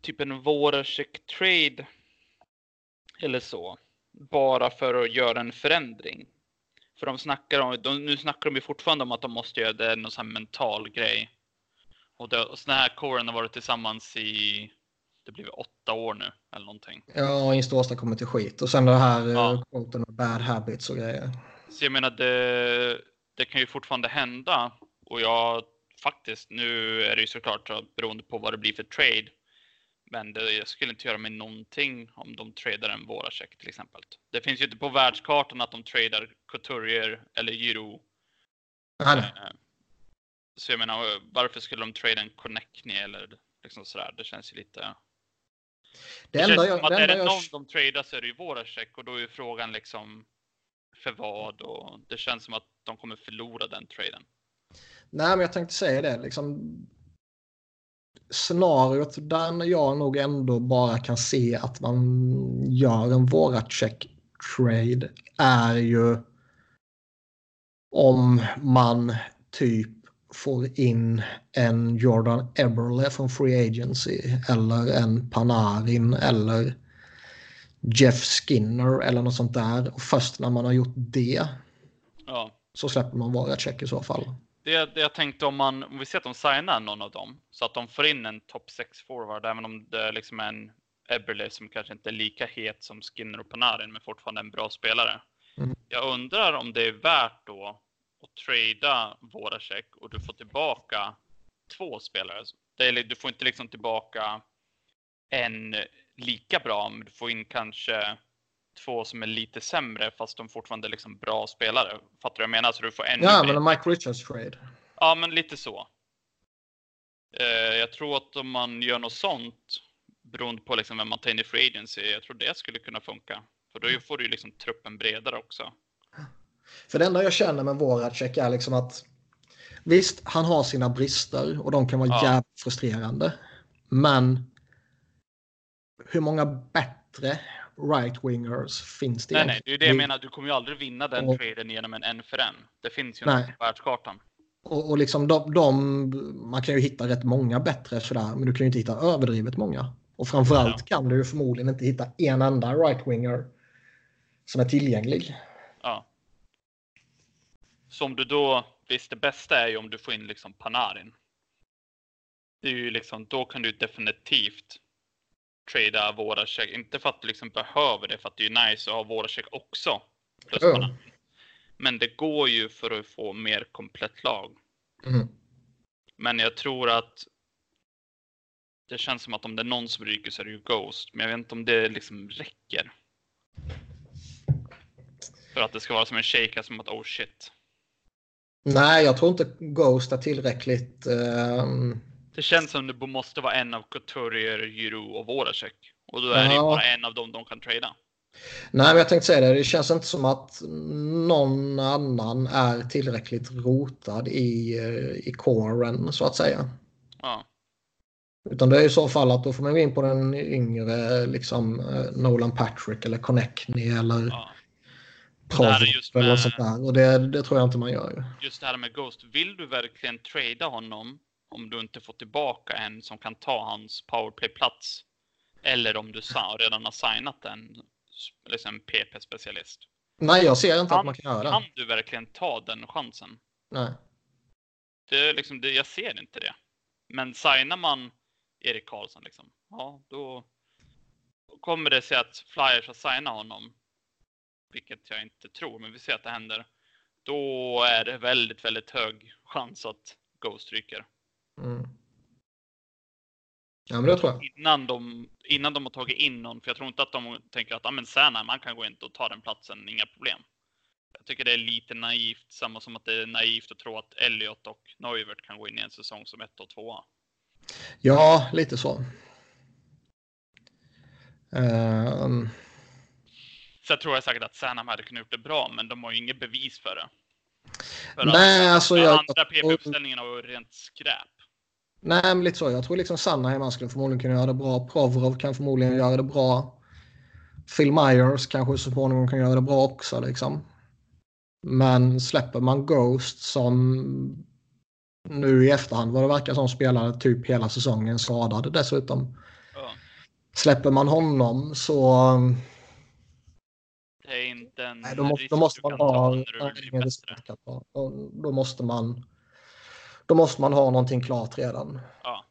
typ en Voracek trade eller så. Bara för att göra en förändring. För de snackar om, de, nu snackar de ju fortfarande om att de måste göra det någon sån här mental grej. Och, det, och såna här coren har varit tillsammans i, det blir åtta år nu eller någonting. Ja, och inte åstadkommit till skit. Och sen det här Ja. ja. quoten med bad habits och grejer. Så jag menar, det, det kan ju fortfarande hända. Och jag faktiskt, nu är det ju såklart så beroende på vad det blir för trade. Men det, skulle inte göra mig någonting om de tradar en Voracek till exempel. Det finns ju inte på världskartan att de tradar Couturier eller. Nej, nej. Eh, Så jag menar, varför skulle de trada en Connectney eller liksom sådär? Det känns ju lite... Det Det, känns jag... som att Det är det jag någon de tradar så är det ju Voracek och då är ju frågan liksom för vad och det känns som att de kommer förlora den traden. nej, men jag tänkte säga det. Liksom, scenariot där jag nog ändå bara kan se att man gör en Voracek trade är ju om man typ får in en Jordan Eberle från Free Agency eller en Panarin eller Jeff Skinner eller något sånt där. Och först när man har gjort det Ja. så släpper man Voracek i så fall. Det, det jag tänkte om man, om vi ser att de signar någon av dem, så att de får in en top 6 forward, även om det är liksom en Eberle som kanske inte är lika het som Skinner och Panarin, men fortfarande en bra spelare. Mm. Jag undrar om det är värt då att trada Voracek och du får tillbaka två spelare. Det är, du får inte liksom tillbaka en lika bra, men du får in kanske två som är lite sämre fast de fortfarande är liksom bra spelare. Fattar du vad jag menar? Så du får ännu Ja, men en Mike Richards trade. Ja, men lite så. Eh, jag tror att om man gör något sånt, beroende på liksom vem man tar in i Free Agency, jag tror det skulle kunna funka. För då får du ju liksom truppen bredare också. För det enda jag känner med Voracek är liksom att visst, han har sina brister och de kan vara Ja. jävligt frustrerande. Men hur många bättre right-wingers finns det Nej, nej, det är det jag menar. Du kommer ju aldrig vinna den Och- traden genom en en för en. Det finns ju inte på världskartan. Och, och liksom de, de, man kan ju hitta rätt många bättre sådär, men du kan ju inte hitta överdrivet många. Och framförallt Ja. kan du ju förmodligen inte hitta en enda right-winger som är tillgänglig. Ja. Som du då, visst det bästa är ju om du får in liksom Panarin. Det är ju liksom, då kan du definitivt trada Voracek. Inte för att du liksom behöver det, för att det är nice att ha Voracek också. Plus Ja. Panarin. Men det går ju för att få mer komplett lag. Mm. Men jag tror att det känns som att om det är någon som ryker så är det ju Ghost. Men jag vet inte om det liksom räcker. För att det ska vara som en shake, som att oh shit. Nej, jag tror inte Ghost är tillräckligt. ehm, Det känns som det måste vara en av Couturier, Giroux och Voracek. Och då är det Ja. bara en av dem de kan trada. Nej, men jag tänkte säga det. Det känns inte som att någon annan är tillräckligt rotad i, eh, i coren så att säga. Ja, Utan det är i så fall att då får man gå in på den yngre liksom eh, Nolan Patrick eller Connectney eller ja. Det just eller med- sånt där. Och det, det tror jag inte man gör. Just det här med Ghost. Vill du verkligen trada honom om du inte får tillbaka en som kan ta hans powerplay-plats? Eller om du redan har signat en liksom PP-specialist? Nej, jag ser inte att Kan, man kan göra kan du verkligen ta den chansen? Nej. Det liksom, det, jag ser inte det. Men signar man Erik Karlsson, liksom, ja, då kommer det sig att Flyers har signat honom. Vilket jag inte tror, men vi ser att det händer. Då är det väldigt, väldigt hög chans att Ghost ryker. Mm. Ja, men det tror jag. Innan de, innan de har tagit in någon, för jag tror inte att de tänker att ah, men Särna, man kan gå in och ta den platsen, inga problem. Jag tycker det är lite naivt, samma som att det är naivt att tro att Elliot och Neuvert kan gå in i en säsong som ett och tvåa. Ja, lite så. Så jag tror jag säkert att Särnam hade kunnat gjort det bra, men de har ju inget bevis för det. För nej, att alltså jag... andra PP-uppställningen var rent skräp. Nej, men lite så. Jag tror liksom Sanna man skulle förmodligen kunna göra det bra. Provorov kan förmodligen göra det bra. Phil Myers kanske så småningom kan göra det bra också. Liksom. Men släpper man Ghost som nu i efterhand vad det verkar som spelade typ hela säsongen skadad dessutom. Ja. Släpper man honom så Det är inte en nej, då, måste, då måste man ha Då måste man då måste man ha någonting klart redan. Ja.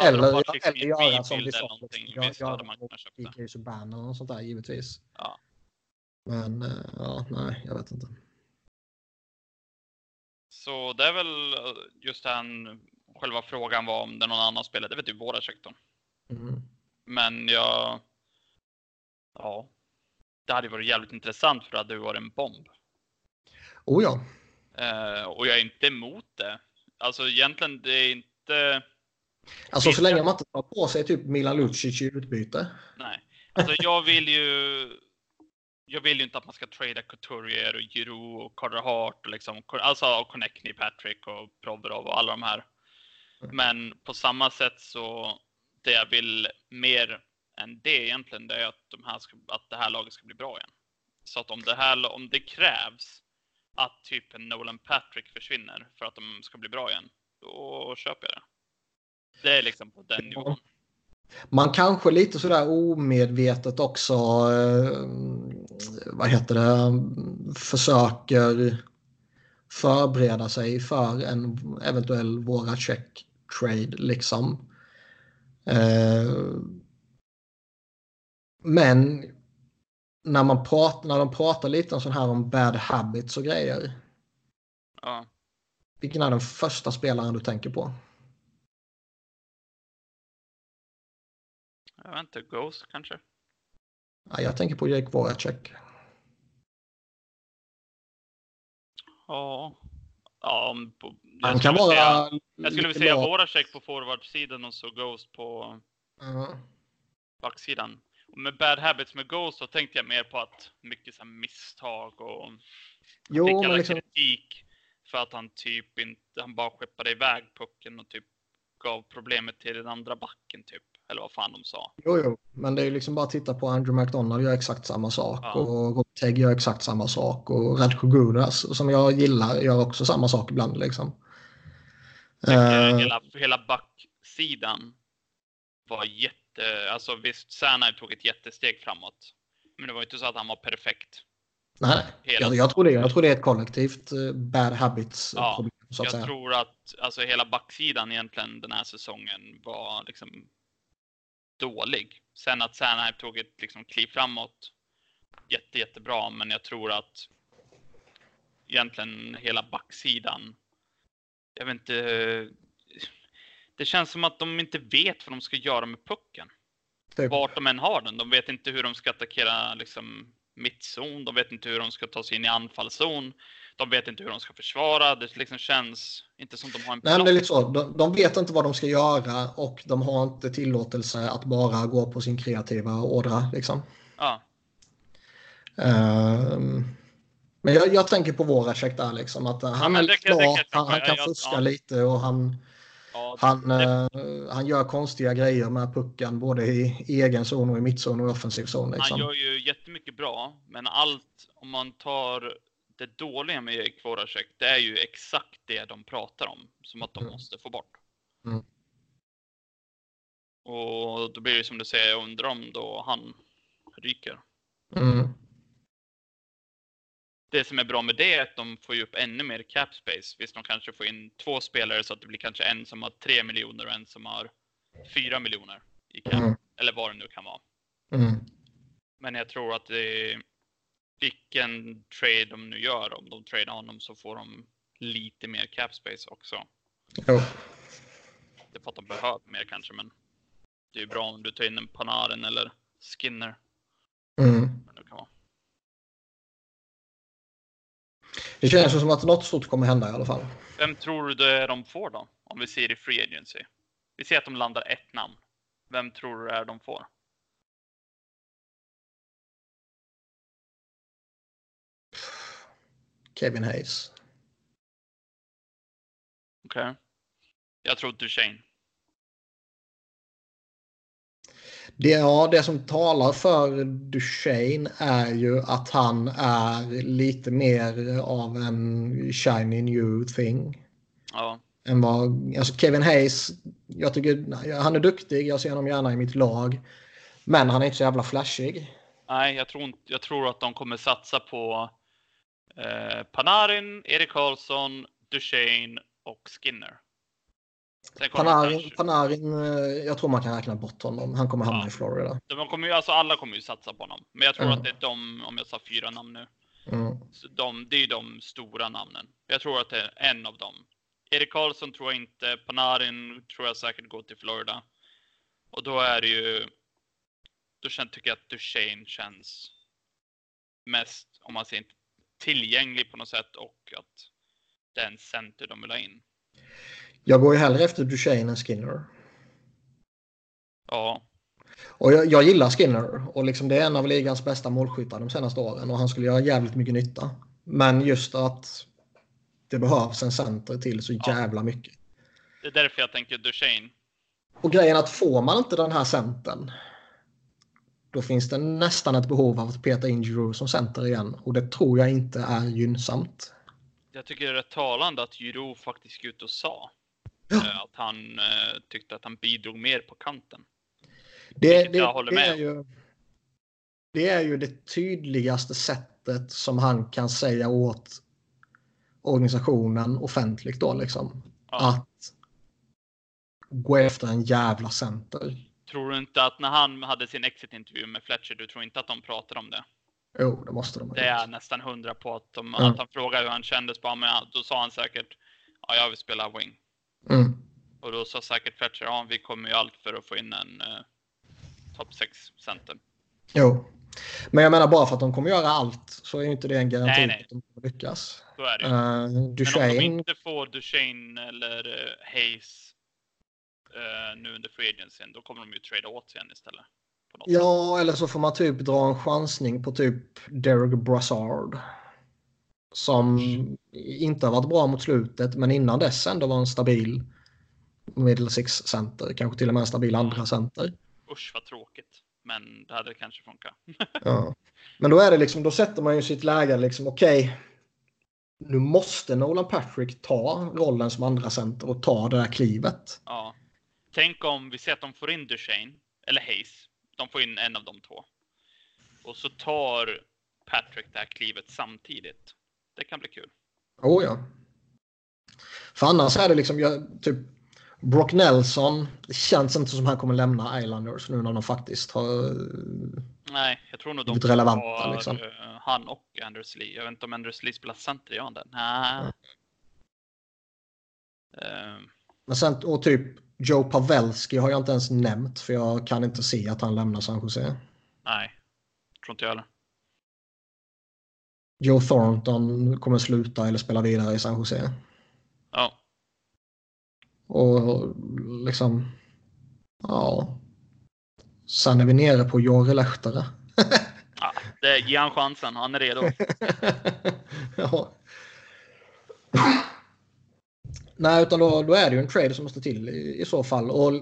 Eller, liksom eller göra som vi sa. göra. DK Subban eller något sånt där givetvis. Ja. Men eh, ja, nej, jag vet inte. Så det är väl eh, just den själva frågan var om det är någon annan spelare. Det vet ju båda sektorn. Mm. Men jag... Ja. Det hade varit jävligt intressant för det hade ju varit en bomb. Oh ja. Eh, och jag är inte emot det. Alltså egentligen, det är inte... Alltså så länge man inte tar på sig typ Milan Lucic i utbyte. Nej. Alltså jag vill ju... Jag vill ju inte att man ska trada Couturier och Giroux och Carter Hart och liksom... Alltså Connectney, Patrick och Provorov och alla de här. Men på samma sätt så det jag vill mer än det egentligen, det är att, de här ska, att det här laget ska bli bra igen. Så att om det här, om det krävs att typ en Nolan Patrick försvinner för att de ska bli bra igen, då köper jag det. Det är liksom på den nivån. Man kanske lite sådär omedvetet också, eh, vad heter det, försöker förbereda sig för en eventuell våra check trade liksom. Eh, men när, man pratar, när de pratar lite om sån här om bad habits och grejer. Ja. Vilken är den första spelaren du tänker på? Jag vet inte, Ghost kanske? Ja, jag tänker på Jake Voracek. Ja. Ja, om, Han kan säga- vara... Jag skulle vilja säga. Voracek på forwardsidan och så Ghost på Ja. backsidan. Och med bad habits med Ghost så tänkte jag mer på att mycket så misstag och Jo, fick alla liksom, kritik för att han typ inte, han bara skeppade iväg pucken och typ gav problemet till den andra backen typ. Eller vad fan de sa. jo, jo, men det är liksom bara att titta på Andrew McDonald gör exakt samma sak Ja. och Rob Tegg gör exakt samma sak och Radko Gudas som jag gillar gör också samma sak ibland liksom. Tycker Eh, hela, hela backsidan var jätte, alltså visst Sernay tog ett jättesteg framåt. Men det var inte så att han var perfekt. nej, jag, jag, tror det, jag tror det är ett kollektivt eh, bad habits eh, Ja, problem så att jag säga. tror att alltså hela backsidan egentligen den här säsongen var liksom dålig. Sen att Sernheim tog ett liksom kliv framåt. Jätte, jättebra, men jag tror att egentligen hela backsidan. Jag vet inte. Det känns som att de inte vet vad de ska göra med pucken. Typ. Vart de än har den. De vet inte hur de ska attackera liksom mittzon. De vet inte hur de ska ta sig in i anfallszon. De vet inte hur de ska försvara. Det liksom känns inte som de har en Nej, men plan. det är lite så. De, de vet inte vad de ska göra och de har inte tillåtelse att bara gå på sin kreativa ådra. Liksom. Ja, Ehm, men jag, jag tänker på Voracek där liksom. Att eh, han men är lite bra, han, han kan Jag- fuska ja. lite och han, ja han, eh, han gör konstiga grejer med pucken både i egen zon och i mittzon och i offensiv zon. han Liksom. gör ju jättemycket bra. Men allt, om man tar det dåliga med Erik Voracek, det är ju exakt det de pratar om. Som att de Mm. måste få bort. Mm. Och då blir det som du säger, jag undrar om då han ryker. Mm. Det som är bra med det är att de får ju upp ännu mer cap space. Visst, de kanske får in två spelare så att det blir kanske en som har tre miljoner och en som har fyra miljoner i cap. Mm. Eller vad det nu kan vara. Mm. Men jag tror att det vilken trade de nu gör, om de tradar honom så får de lite mer cap space också. Jo. Det är för att de behöver mer kanske, men det är ju bra om du tar in en Panaren eller Skinner. Mm. Det känns som att något stort kommer hända i alla fall. Vem tror du det är de får då? Om vi ser i Free Agency. Vi ser att de landar ett namn. Vem tror du det är de får? Kevin Hayes. Okej. Jag tror Duchene. Det, ja, det som talar för Duchene är ju att han är lite mer av en shiny new thing. Ja. Än vad, alltså Kevin Hayes, jag tycker han är duktig, jag ser honom gärna i mitt lag. Men han är inte så jävla flashig. Nej, jag tror, inte, jag tror att de kommer satsa på eh, Panarin, Erik Karlsson, Duchene och Skinner. Panarin, Panarin, eh, jag tror man kan räkna bort honom. Han kommer hamna Ja. i Florida. De kommer ju, alltså alla kommer ju satsa på honom. Men jag tror Mm. att det är de, om jag sa fyra namn nu, Mm. de, det är ju de stora namnen. Jag tror att det är en av dem. Erik Karlsson tror jag inte, Panarin tror jag säkert går till Florida. Och då är det ju, då känner, tycker jag att Duchene känns mest, om man säger inte tillgänglig på något sätt och att det är en center de vill ha in. Jag går ju hellre efter Duchene än Skinner. Ja, Och jag, jag gillar Skinner och liksom det är en av ligans bästa målskyttar de senaste åren och han skulle göra jävligt mycket nytta. Men just att det behövs en center till så Ja. jävla mycket. Det är därför jag tänker Duchene. Och grejen att får man inte den här centern då finns det nästan ett behov av att peta in Giroud som center igen och det tror jag inte är gynnsamt. Jag tycker det är rätt talande att Giroud faktiskt gick ut och sa Ja. eh, att han eh, tyckte att han bidrog mer på kanten. Det, Vilket det, jag håller med är ju, det är ju det tydligaste sättet som han kan säga åt organisationen offentligt då liksom. Ja. Att gå efter en jävla center. Tror du inte att när han hade sin exit-intervju med Fletcher, du tror inte att de pratade om det? Jo, det måste de ha Det är jag gjort. nästan hundra på att, de, Ja. att han frågade hur han kändes. Bara, men då sa han säkert ja, jag vill spela wing. Mm. Och då sa säkert Fletcher ja, vi kommer ju allt för att få in en uh, topp 6 center. Jo. Men jag menar bara för att de kommer göra allt så är ju inte det en garanti Nej, nej. att de kommer lyckas. Så är det. Uh, Men om de inte får Duchene eller uh, Hayes eh, nu under free agencyn, då kommer de ju trada åt igen istället. Något sätt. ja eller så får man typ dra en chansning på typ Derek Brassard. Som inte har varit bra mot slutet men innan dess ändå var en stabil middle six center. Kanske till och med en stabil andra center. Usch vad tråkigt. Men det hade kanske funkat. (laughs) Ja. Men då är det liksom, då sätter man ju sitt läge liksom, okej. nu måste Nolan Patrick ta rollen som andra center och ta det där klivet. Ja. Tänk om vi ser att de får in Duchene, eller Hayes. De får in en av de två. Och så tar Patrick det här klivet samtidigt. Det kan bli kul. Oh ja. För annars är det liksom, jag, typ Brock Nelson. Det känns inte som han kommer lämna Islanders nu när de faktiskt har... Nej, jag tror nog de Lite relevanta, har liksom. eh, han och Anders Lee. Jag vet inte om Anders Lee spelar center, gör han det? Nej. Ehm, Men sen, och typ Joe Pavelski har jag inte ens nämnt för jag kan inte se att han lämnar San Jose. nej, tror inte jag heller. Joe Thornton kommer sluta eller spela vidare i San Jose. Ja, Och liksom... Ja. Sen är vi nere på Jori Lehtare. ja det, ge han chansen. Han är redo. (laughs) ja. Nej, utan då, då är det ju en trade som måste till i, i så fall. Och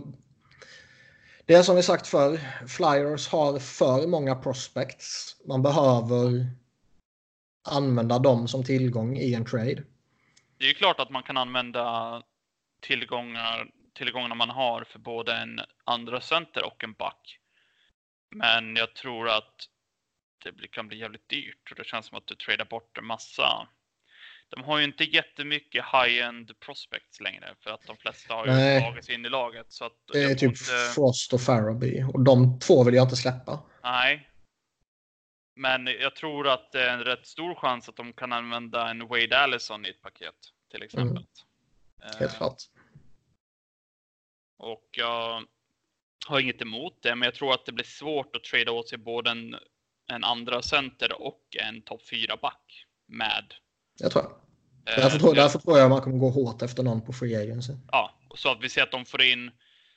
det är som vi sagt för Flyers har för många prospects. Man behöver använda dem som tillgång i en trade. Det är ju klart att man kan använda tillgångar, tillgångarna man har för både en andra center och en back. Men jag tror att det kan bli jävligt dyrt och det känns som att du tradar bort en massa. De har ju inte jättemycket high-end prospects längre för att de flesta har ju Nej. tagit sig in i laget. Så att Det är typ inte- Frost och Farabee. Och de två vill jag inte släppa. Nej. Men jag tror att det är en rätt stor chans att de kan använda en Wade Allison i ett paket till exempel. Helt Eh, klart. Och jag har inget emot det, men jag tror att det blir svårt att trada åt sig både en, en andra center och en topp 4-back med. Jag tror jag. eh, Därför, tror, jag- därför tror jag man kommer gå hårt efter någon på free agency. Ja, så att vi ser att de får in,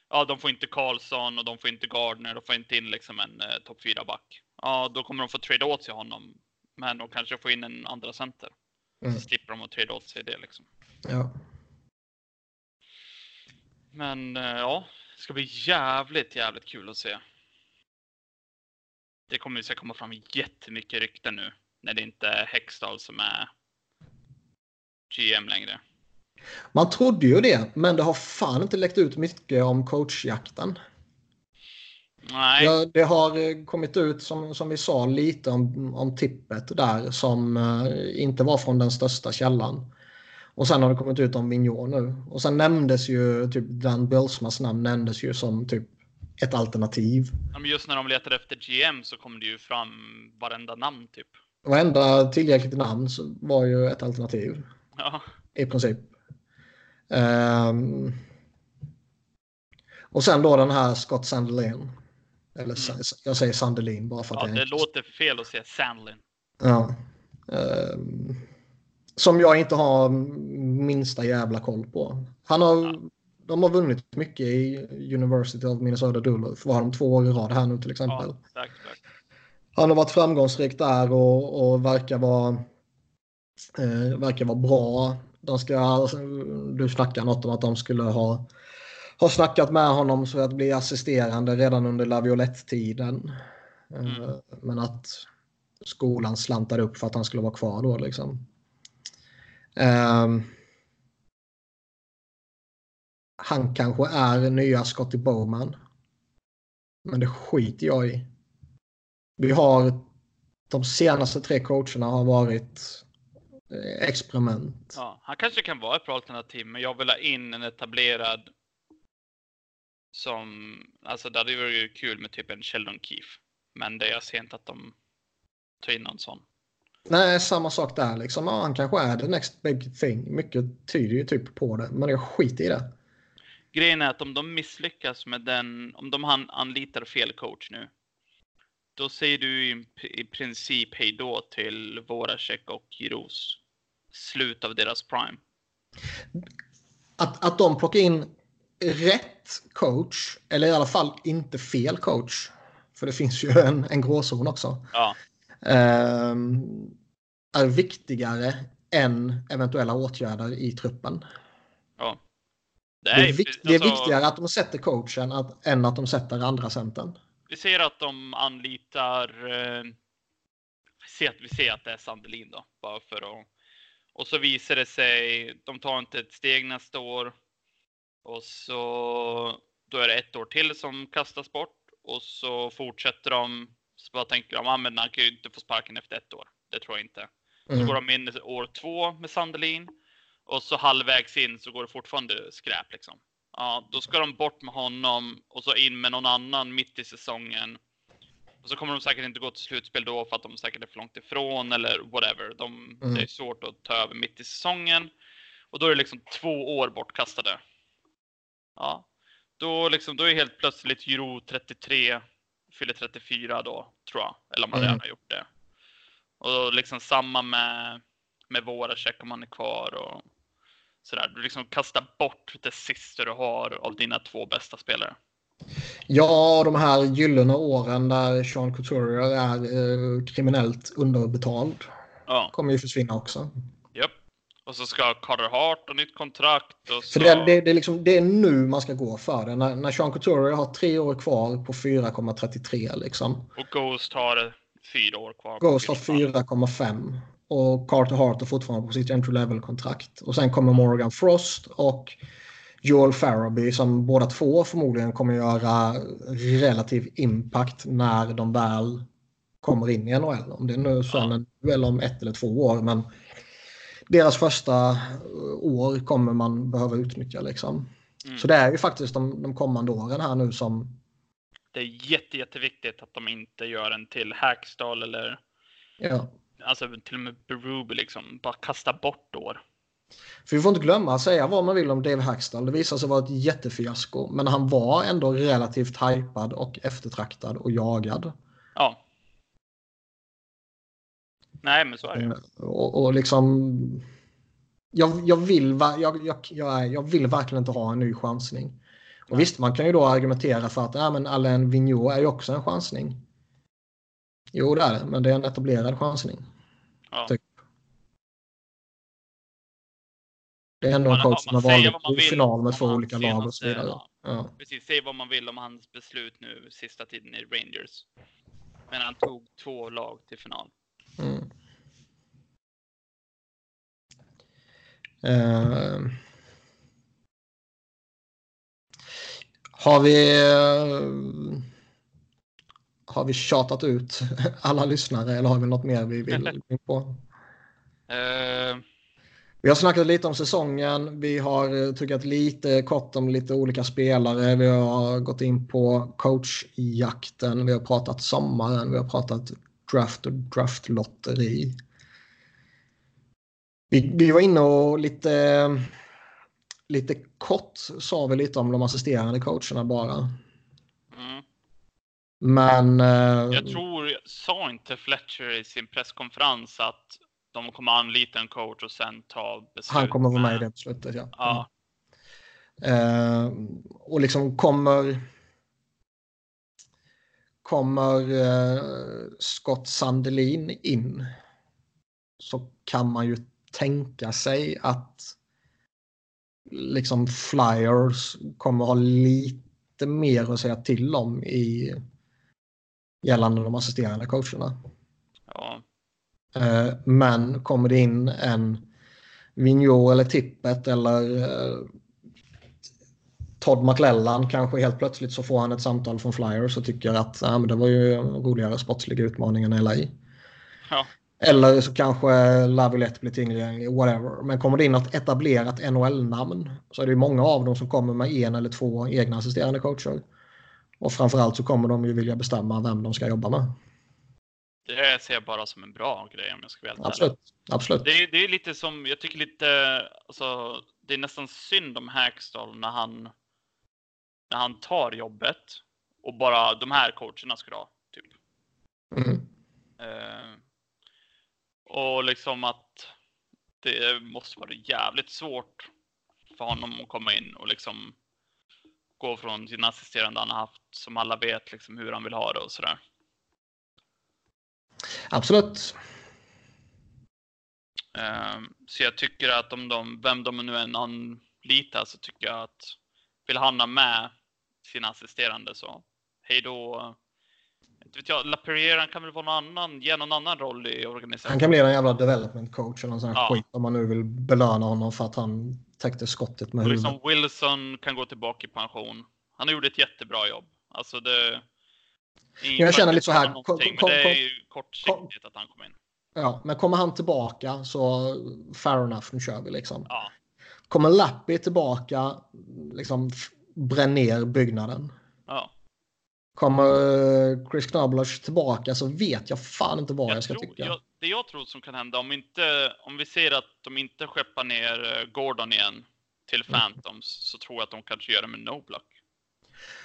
ja de får inte Karlsson och de får inte Gardner, de får inte in liksom en eh, topp 4-back. Ja, då kommer de få trada åt sig honom. Men de kanske får in en andra center. Mm. Så slipper de att trada åt sig det liksom. Ja. Men eh, ja, det ska bli jävligt, jävligt kul att se. Det kommer ju säkert komma fram jättemycket rykten nu. När det inte är Hextall som är GM längre. Man trodde ju det, men det har fan inte läckt ut mycket om coachjakten. Nej, Ja, det har eh, kommit ut, som, som vi sa, lite om, om tippet där som eh, inte var från den största källan. Och sen har det kommit ut om Vigneault nu. Och sen nämndes ju, typ Dan Bylsmas namn nämndes ju som typ ett alternativ. Ja, men just när de letade efter GM så kom det ju fram varenda namn typ. Varenda tillräckligt namn så var ju ett alternativ. Ja, i princip. Ehm, och sen då den här Scott Sandelin. Eller Sa- jag säger Sandelin bara för att Mm. ja jag det låter fel att säga Sandlin. Ja. Ehm, som jag inte har minsta jävla koll på. Han har, De har vunnit mycket i University of Minnesota Duluth. Var de två år i rad här nu till exempel. Ja, tack, tack. Han har varit framgångsrik där och, och verkar vara eh, verkar vara bra De ska, du snackar något om att de skulle ha, ha snackat med honom för att bli assisterande redan under Laviolette-tiden. Mm. Eh, men att skolan slantade upp för att han skulle vara kvar då liksom. Um, han kanske är nya Scotty Bowman. Men det skiter jag i. Vi har de senaste tre coacherna har varit eh, experiment. Ja, han kanske kan vara ett bra alternativ, men jag vill ha in en etablerad som, alltså det hade ju varit kul med typ en Sheldon Keefe. Men det jag ser inte att de tar in någon sån. Nej, samma sak där liksom. Ja, han kanske är the next big thing. Mycket tyder ju typ på det, men jag skiter i det. Grejen är att om de misslyckas med den, om de anlitar fel coach nu, då säger du i, i princip hej då till Voracek och Girouz. Slut av deras prime. Att, att de plockar in rätt coach, eller i alla fall inte fel coach, för det finns ju (laughs) en, en gråzon också. Ja. Um, är viktigare än eventuella åtgärder i truppen. Ja. Det är, det är, vikt, det är alltså, viktigare att de sätter coachen att, än att de sätter andra centern. Vi ser att de anlitar... Eh, vi ser att det är Sandelin då, bara för att... Och så visar det sig, de tar inte ett steg nästa år. Och så då är det ett år till som kastas bort och så fortsätter de. Så bara tänker de, ah, men han kan ju inte få sparken efter ett år. Det tror jag inte. Mm. Så går de in år två med Sandelin och så halvvägs in så går det fortfarande skräp liksom. Ja, då ska de bort med honom och så in med någon annan mitt i säsongen. Och så kommer de säkert inte gå till slutspel då för att de säkert är för långt ifrån eller whatever. De, mm. Det är svårt att ta över mitt i säsongen. Och då är det liksom två år bortkastade. Ja, då, liksom, då är helt plötsligt Euro 33, fyller 34 då, tror jag. Eller om han mm. redan har gjort det. Och liksom samma med, med Voracek om han är kvar. Och, sådär. Du liksom kastar bort det sista du har av dina två bästa spelare. Ja, de här gyllene åren där Sean Couturier är eh, kriminellt underbetald ja. kommer ju försvinna också. Och så ska Carter Hart ha nytt kontrakt. Och så... För det, det, det, är liksom, det är nu man ska gå för det. När, när Sean Couturier har tre år kvar på 4,33 liksom. Och Ghost har fyra år kvar. Ghost har 4,5 och Carter Hart är fortfarande på sitt entry level-kontrakt. Och sen kommer Morgan Frost och Joel Farabee som båda två förmodligen kommer göra relativ impact när de väl kommer in i NHL. Om det är nu sen ja. eller om ett eller två år. Men deras första år kommer man behöva utnyttja liksom. Mm. Så det är ju faktiskt de, de kommande åren här nu som... Det är jätte, jätteviktigt att de inte gör en till Hackstall eller ja alltså till och med Berube liksom, bara kasta bort år. För vi får inte glömma, säga vad man vill om Dave Hackstall, det visade sig vara ett jättefiasko. Men han var ändå relativt hypad och eftertraktad och jagad. Ja. Nej, men så är det. Eh, och, och liksom... Jag, jag, vill, jag, jag, jag, vill verkligen inte ha en ny chansning. Och visst, man kan ju då argumentera för att ja, men Alain Vigneault är ju också en chansning. Jo, det är det, men det är en etablerad chansning. Ja. Typ. Det är ändå en coach som har varit i final med två olika lag och så vidare. Ja. Precis, säg vad man vill om hans beslut nu sista tiden i Rangers. Men han tog två lag till final. Mm. Uh, har vi uh, har vi tjatat ut (laughs) alla lyssnare eller har vi något mer vi vill (laughs) gå in på? Uh... Vi har snackat lite om säsongen. Vi har tyckat lite kort om lite olika spelare. Vi har gått in på coachjakten. Vi har pratat sommaren. Vi har pratat draft och draftlotteri. Vi, vi var inne och lite, lite kort sa vi lite om de assisterande coacherna bara. Men... Eh, jag tror, sa inte Fletcher i sin presskonferens att de kommer anlita en coach och sen ta beslut? Han kommer vara med i det beslutet, ja. ja. Eh, och liksom kommer... Kommer eh, Scott Sandelin in så kan man ju tänka sig att liksom Flyers kommer ha lite mer att säga till om i gällande de assisterande coacherna. Ja. Eh, men kommer det in en Vigneault eller Tippet eller eh, Todd McLellan kanske helt plötsligt så får han ett samtal från Flyers och tycker att ah, men det var ju roligare sportslig utmaning än LA. Ja. Eller så kanske Laviolette blir tillgänglig, whatever. Men kommer det in ett etablerat NHL-namn så är det många av dem som kommer med en eller två egna assisterande coacher. Och framförallt så kommer de ju vilja bestämma vem de ska jobba med. Det ser jag bara som en bra grej om jag ska vara Absolut. Absolut. Det är, det är lite som, jag tycker lite, alltså, det är nästan synd om Hackstall när han, när han tar jobbet och bara de här coacherna ska ha, typ. Mm. Eh, och liksom att det måste vara jävligt svårt för honom att komma in och liksom gå från sin assisterande han har haft som alla vet liksom hur han vill ha det och sådär. Absolut. Eh, så jag tycker att om de, vem de nu än anlitar så tycker jag att vill han ha med sin assisterande så hej då. Inte vet jag, Lapierre han kan väl vara någon annan, ge någon annan roll i organisationen. Han kan bli en jävla development coach eller någon sån här Ja. skit om man nu vill belöna honom för att han täckte skottet med Och huvudet. liksom Wilson kan gå tillbaka i pension. Han gjort ett jättebra jobb. Alltså det... Jag känner lite så här, någonting, kom- men det kom- är ju kortsiktigt att han kommer in. Ja, men kommer han tillbaka så fair enough, nu kör vi liksom. Ja, Kommer Lappi tillbaka, liksom bränn ner byggnaden. ja. Kommer eh, Chris Knobloch tillbaka så vet jag fan inte vad jag, Jag ska tror, tycka. jag, det jag tror som kan hända om, inte, om vi ser att de inte skeppar ner eh, Gordon igen till Mm. Phantoms så tror jag att de kanske gör det med No Block.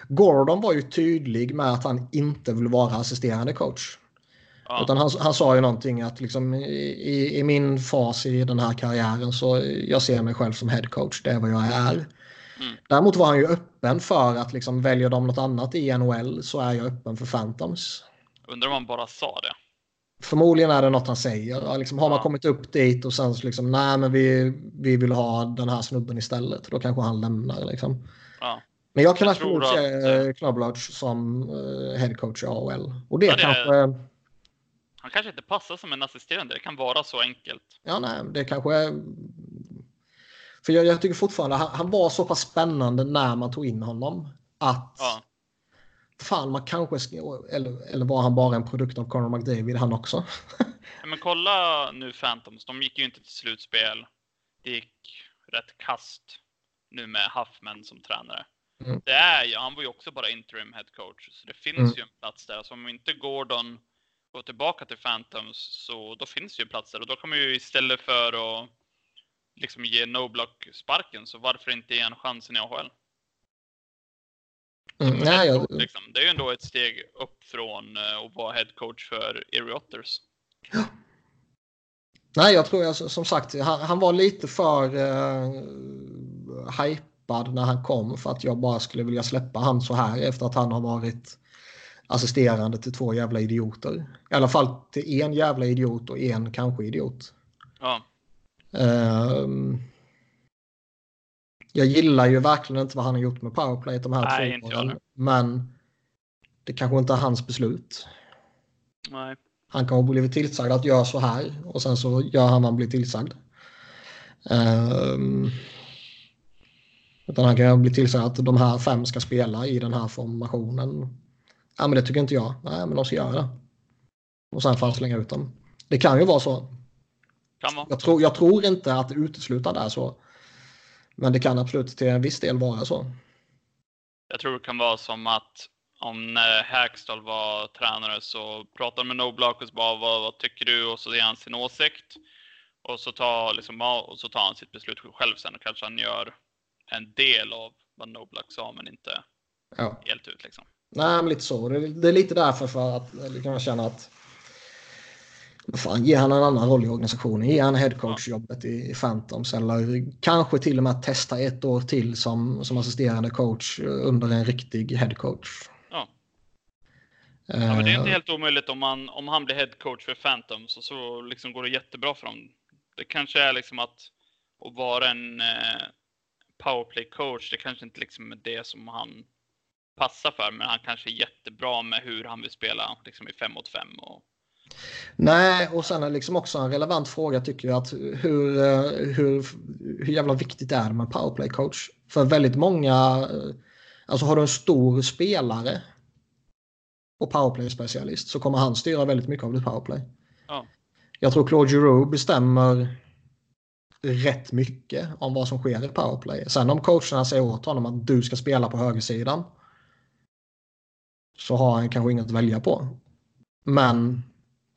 Gordon var ju tydlig med att han inte vill vara assisterande coach. Ja, Utan han, han sa ju någonting att liksom i, i, i min fas i den här karriären så jag ser mig själv som head coach. Det är vad jag är. Mm. Däremot var han ju öppen för att liksom väljer de något annat i NHL så är jag öppen för Phantoms. undrar om han bara sa det. Förmodligen är det något han säger. Liksom, har man Ja. kommit upp dit och sen så liksom, nej men vi, vi vill ha den här snubben istället. Då kanske han lämnar liksom. Ja. Men jag kan Jag absolut tror se att, eh, Knobloch som uh, head coach i AHL. Och det, Ja, det kanske... Han kanske inte passar som en assisterande. Det kan vara så enkelt. Ja, nej, det kanske. För jag, jag tycker fortfarande han, han var så pass spännande när man tog in honom. Att Ja. fan, man kanske... ska- Eller, eller var han bara en produkt av Conor McDavid han också? (laughs) Men kolla nu Phantoms. De gick ju inte till slutspel. Det gick rätt kast nu med Huffman som tränare. Mm. Det är ju, han var ju också bara interim head coach. Så det finns Mm. ju en plats där. Så om inte Gordon går tillbaka till Phantoms så då finns det ju där. Och då kommer ju istället för att liksom ge No Block sparken så varför inte ge en chansen i AHL? Mm, nej, jag, liksom. Det är ju ändå ett steg upp från eh, att vara head coach för Erie Otters. nej, jag tror jag som sagt, han, han var lite för uh, hypad när han kom för att jag bara skulle vilja släppa han så här efter att han har varit assisterande till två jävla idioter. I alla fall till en jävla idiot och en kanske idiot. Ja, Ehm, jag gillar ju verkligen inte vad han har gjort med powerplay de här Nej, två åren. Men det kanske inte är hans beslut. nej. Han kan ha blivit tillsagd att göra så här och sen så gör han vad han blir tillsagd. Ehm, utan han kan ha blivit tillsagd att de här fem ska spela i den här formationen. Ja, men det tycker inte jag. Nej, men de ska göra det. Och sen får han slänga ut dem. Det kan ju vara så. Kan vara. Jag tror, jag tror inte att det uteslutande är så. Men det kan absolut till en viss del vara så. Jag tror det kan vara som att om när Hackstall var tränare så pratade med No Block och så bara vad, vad tycker du? Och så ger han sin åsikt. Och så tar, liksom, och så tar han sitt beslut själv sen och kanske han gör en del av vad No Block sa men inte Ja. helt ut liksom. Nej, men lite så. Det är, lite därför för att kan känna att vad fan, ge han en annan roll i organisationen. Ge han headcoach-jobbet i, i Phantoms eller kanske till och med testa ett år till som, som assisterande coach under en riktig headcoach. Ja. Ja, men det är inte Eh, helt omöjligt om, man, om han blir head coach för Phantoms och så liksom går det jättebra för dem. Det kanske är liksom att, att vara en eh, powerplay-coach, det kanske inte liksom är det som han passar för, men han kanske är jättebra med hur han vill spela liksom i fem mot fem. Och... Nej, och sen är liksom också en relevant fråga tycker jag att hur, eh, hur, hur jävla viktigt är det med powerplay-coach? För väldigt många, eh, alltså har du en stor spelare och powerplay-specialist så kommer han styra väldigt mycket av ditt powerplay. Ja. Jag tror Claude Giroux bestämmer rätt mycket om vad som sker i powerplay. Sen om coacherna säger åt honom att du ska spela på högersidan så har han kanske inget att välja på. Men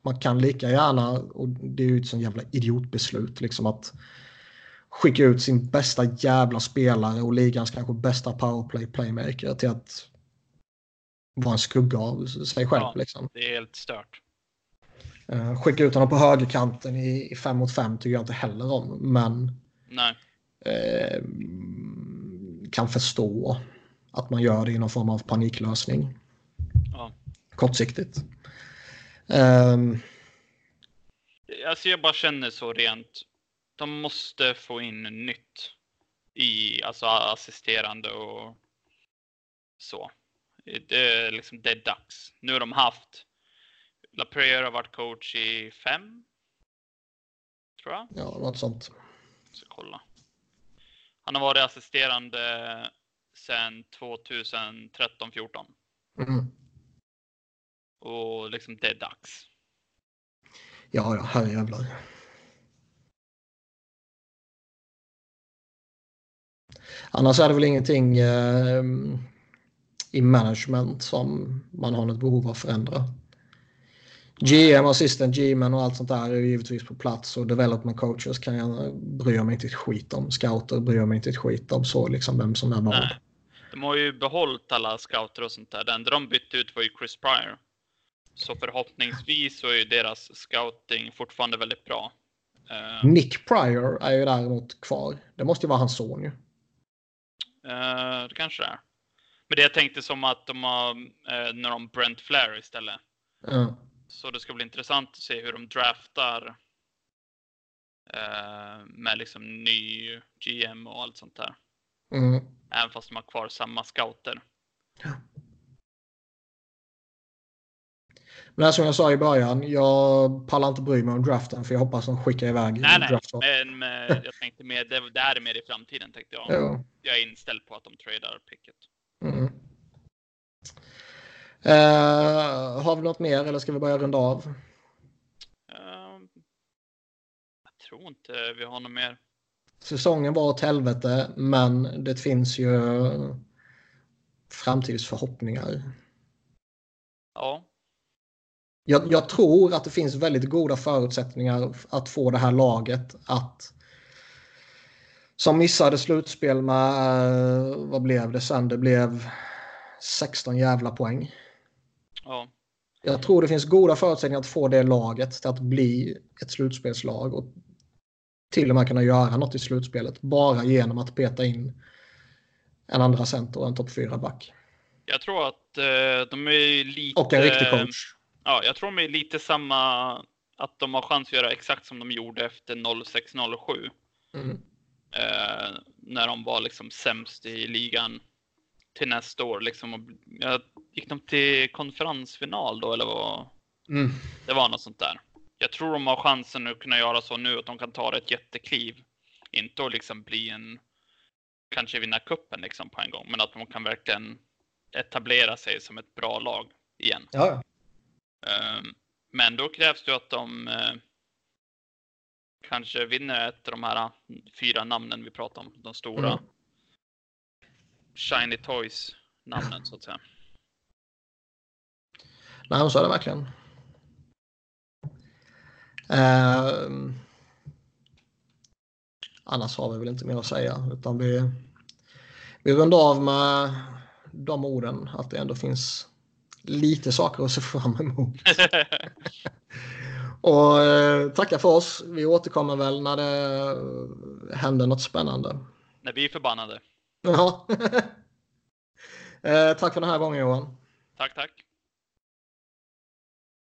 man kan lika gärna, och det är ju ett sånt jävla idiotbeslut, liksom att skicka ut sin bästa jävla spelare och ligans kanske bästa powerplay playmaker till att vara en skugga av sig själv. Ja, liksom. Det är helt stört. Uh, skicka ut honom på högerkanten i 5 mot 5 tycker jag inte heller om. Men uh, kan förstå att man gör det i någon form av paniklösning. Ja. Kortsiktigt. Um, Alltså jag bara känner så rent. De måste få in nytt i alltså assisterande och så. Det är liksom det är dags. Nu har de haft LaPriere har varit coach i fem. Tror jag. ja, något sånt. Så kolla. Han har varit assisterande sedan 2013-14 Mm. Och liksom det är dags. Ja, ja, herrejävlar. Annars är det väl ingenting eh, i management som man har något behov av att förändra. GM, assistant GM och allt sånt där är ju givetvis på plats och development coaches kan jag bry mig inte ett skit om. Scouter bryr mig inte ett skit om så liksom vem som är vad. De har ju behållit alla scouter och sånt där. Det enda de bytte ut var ju Chris Pryor. Så förhoppningsvis så är ju deras scouting fortfarande väldigt bra. Eh, Nick Pryor är ju däremot kvar. Det måste ju vara hans son ju. eh, det kanske det är. Men det jag tänkte som att de har, eh, när de Brent Flair istället. Ja. Så det ska bli intressant att se hur de draftar eh, med liksom ny GM och allt sånt där. Mm. Även fast de har kvar samma scouter. Men som jag sa i början, jag pallar inte bry mig om draften för jag hoppas de skickar iväg Nej, nej, draftval. men eh, jag tänkte mer, det, det här är mer i framtiden tänkte jag. Ja. Jag är inställd på att de tradar picket. Mm. Eh, har vi något mer eller ska vi börja runda av? Eh, jag tror inte vi har något mer. Säsongen var åt helvete men det finns ju framtidsförhoppningar. Ja, Jag, jag tror att det finns väldigt goda förutsättningar att få det här laget att som missade slutspel med, eh, vad blev det sen? Det blev 16 jävla poäng. ja, Jag tror det finns goda förutsättningar att få det laget till att bli ett slutspelslag och till och med kunna göra något i slutspelet bara genom att peta in en andra center och en topp 4-back. jag tror att eh, de är lite... Och en riktig coach. Ja, jag tror de är lite samma, att de har chans att göra exakt som de gjorde efter 06-07. Mm. Eh, när de var liksom sämst i ligan till nästa år. Liksom, och, jag, gick de till konferensfinal då eller vad? Mm. Det var något sånt där. Jag tror de har chansen att kunna göra så nu att de kan ta ett jättekliv. Inte att liksom bli en, kanske vinna kuppen liksom på en gång, men att de kan verkligen etablera sig som ett bra lag igen. Ja, ja. Men då krävs det att de eh, kanske vinner ett av de här fyra namnen vi pratar om. De stora Mm. Shiny Toys namnen så att säga. Nej, så är det verkligen. Ehm, annars har vi väl inte mer att säga. Utan vi, vi rundar av med de orden. Att det ändå finns lite saker att se fram emot. (laughs) Och eh, tacka för oss. Vi återkommer väl när det händer något spännande. När vi är förbannade. Ja. (laughs) eh, tack för den här gången Johan. Tack, tack.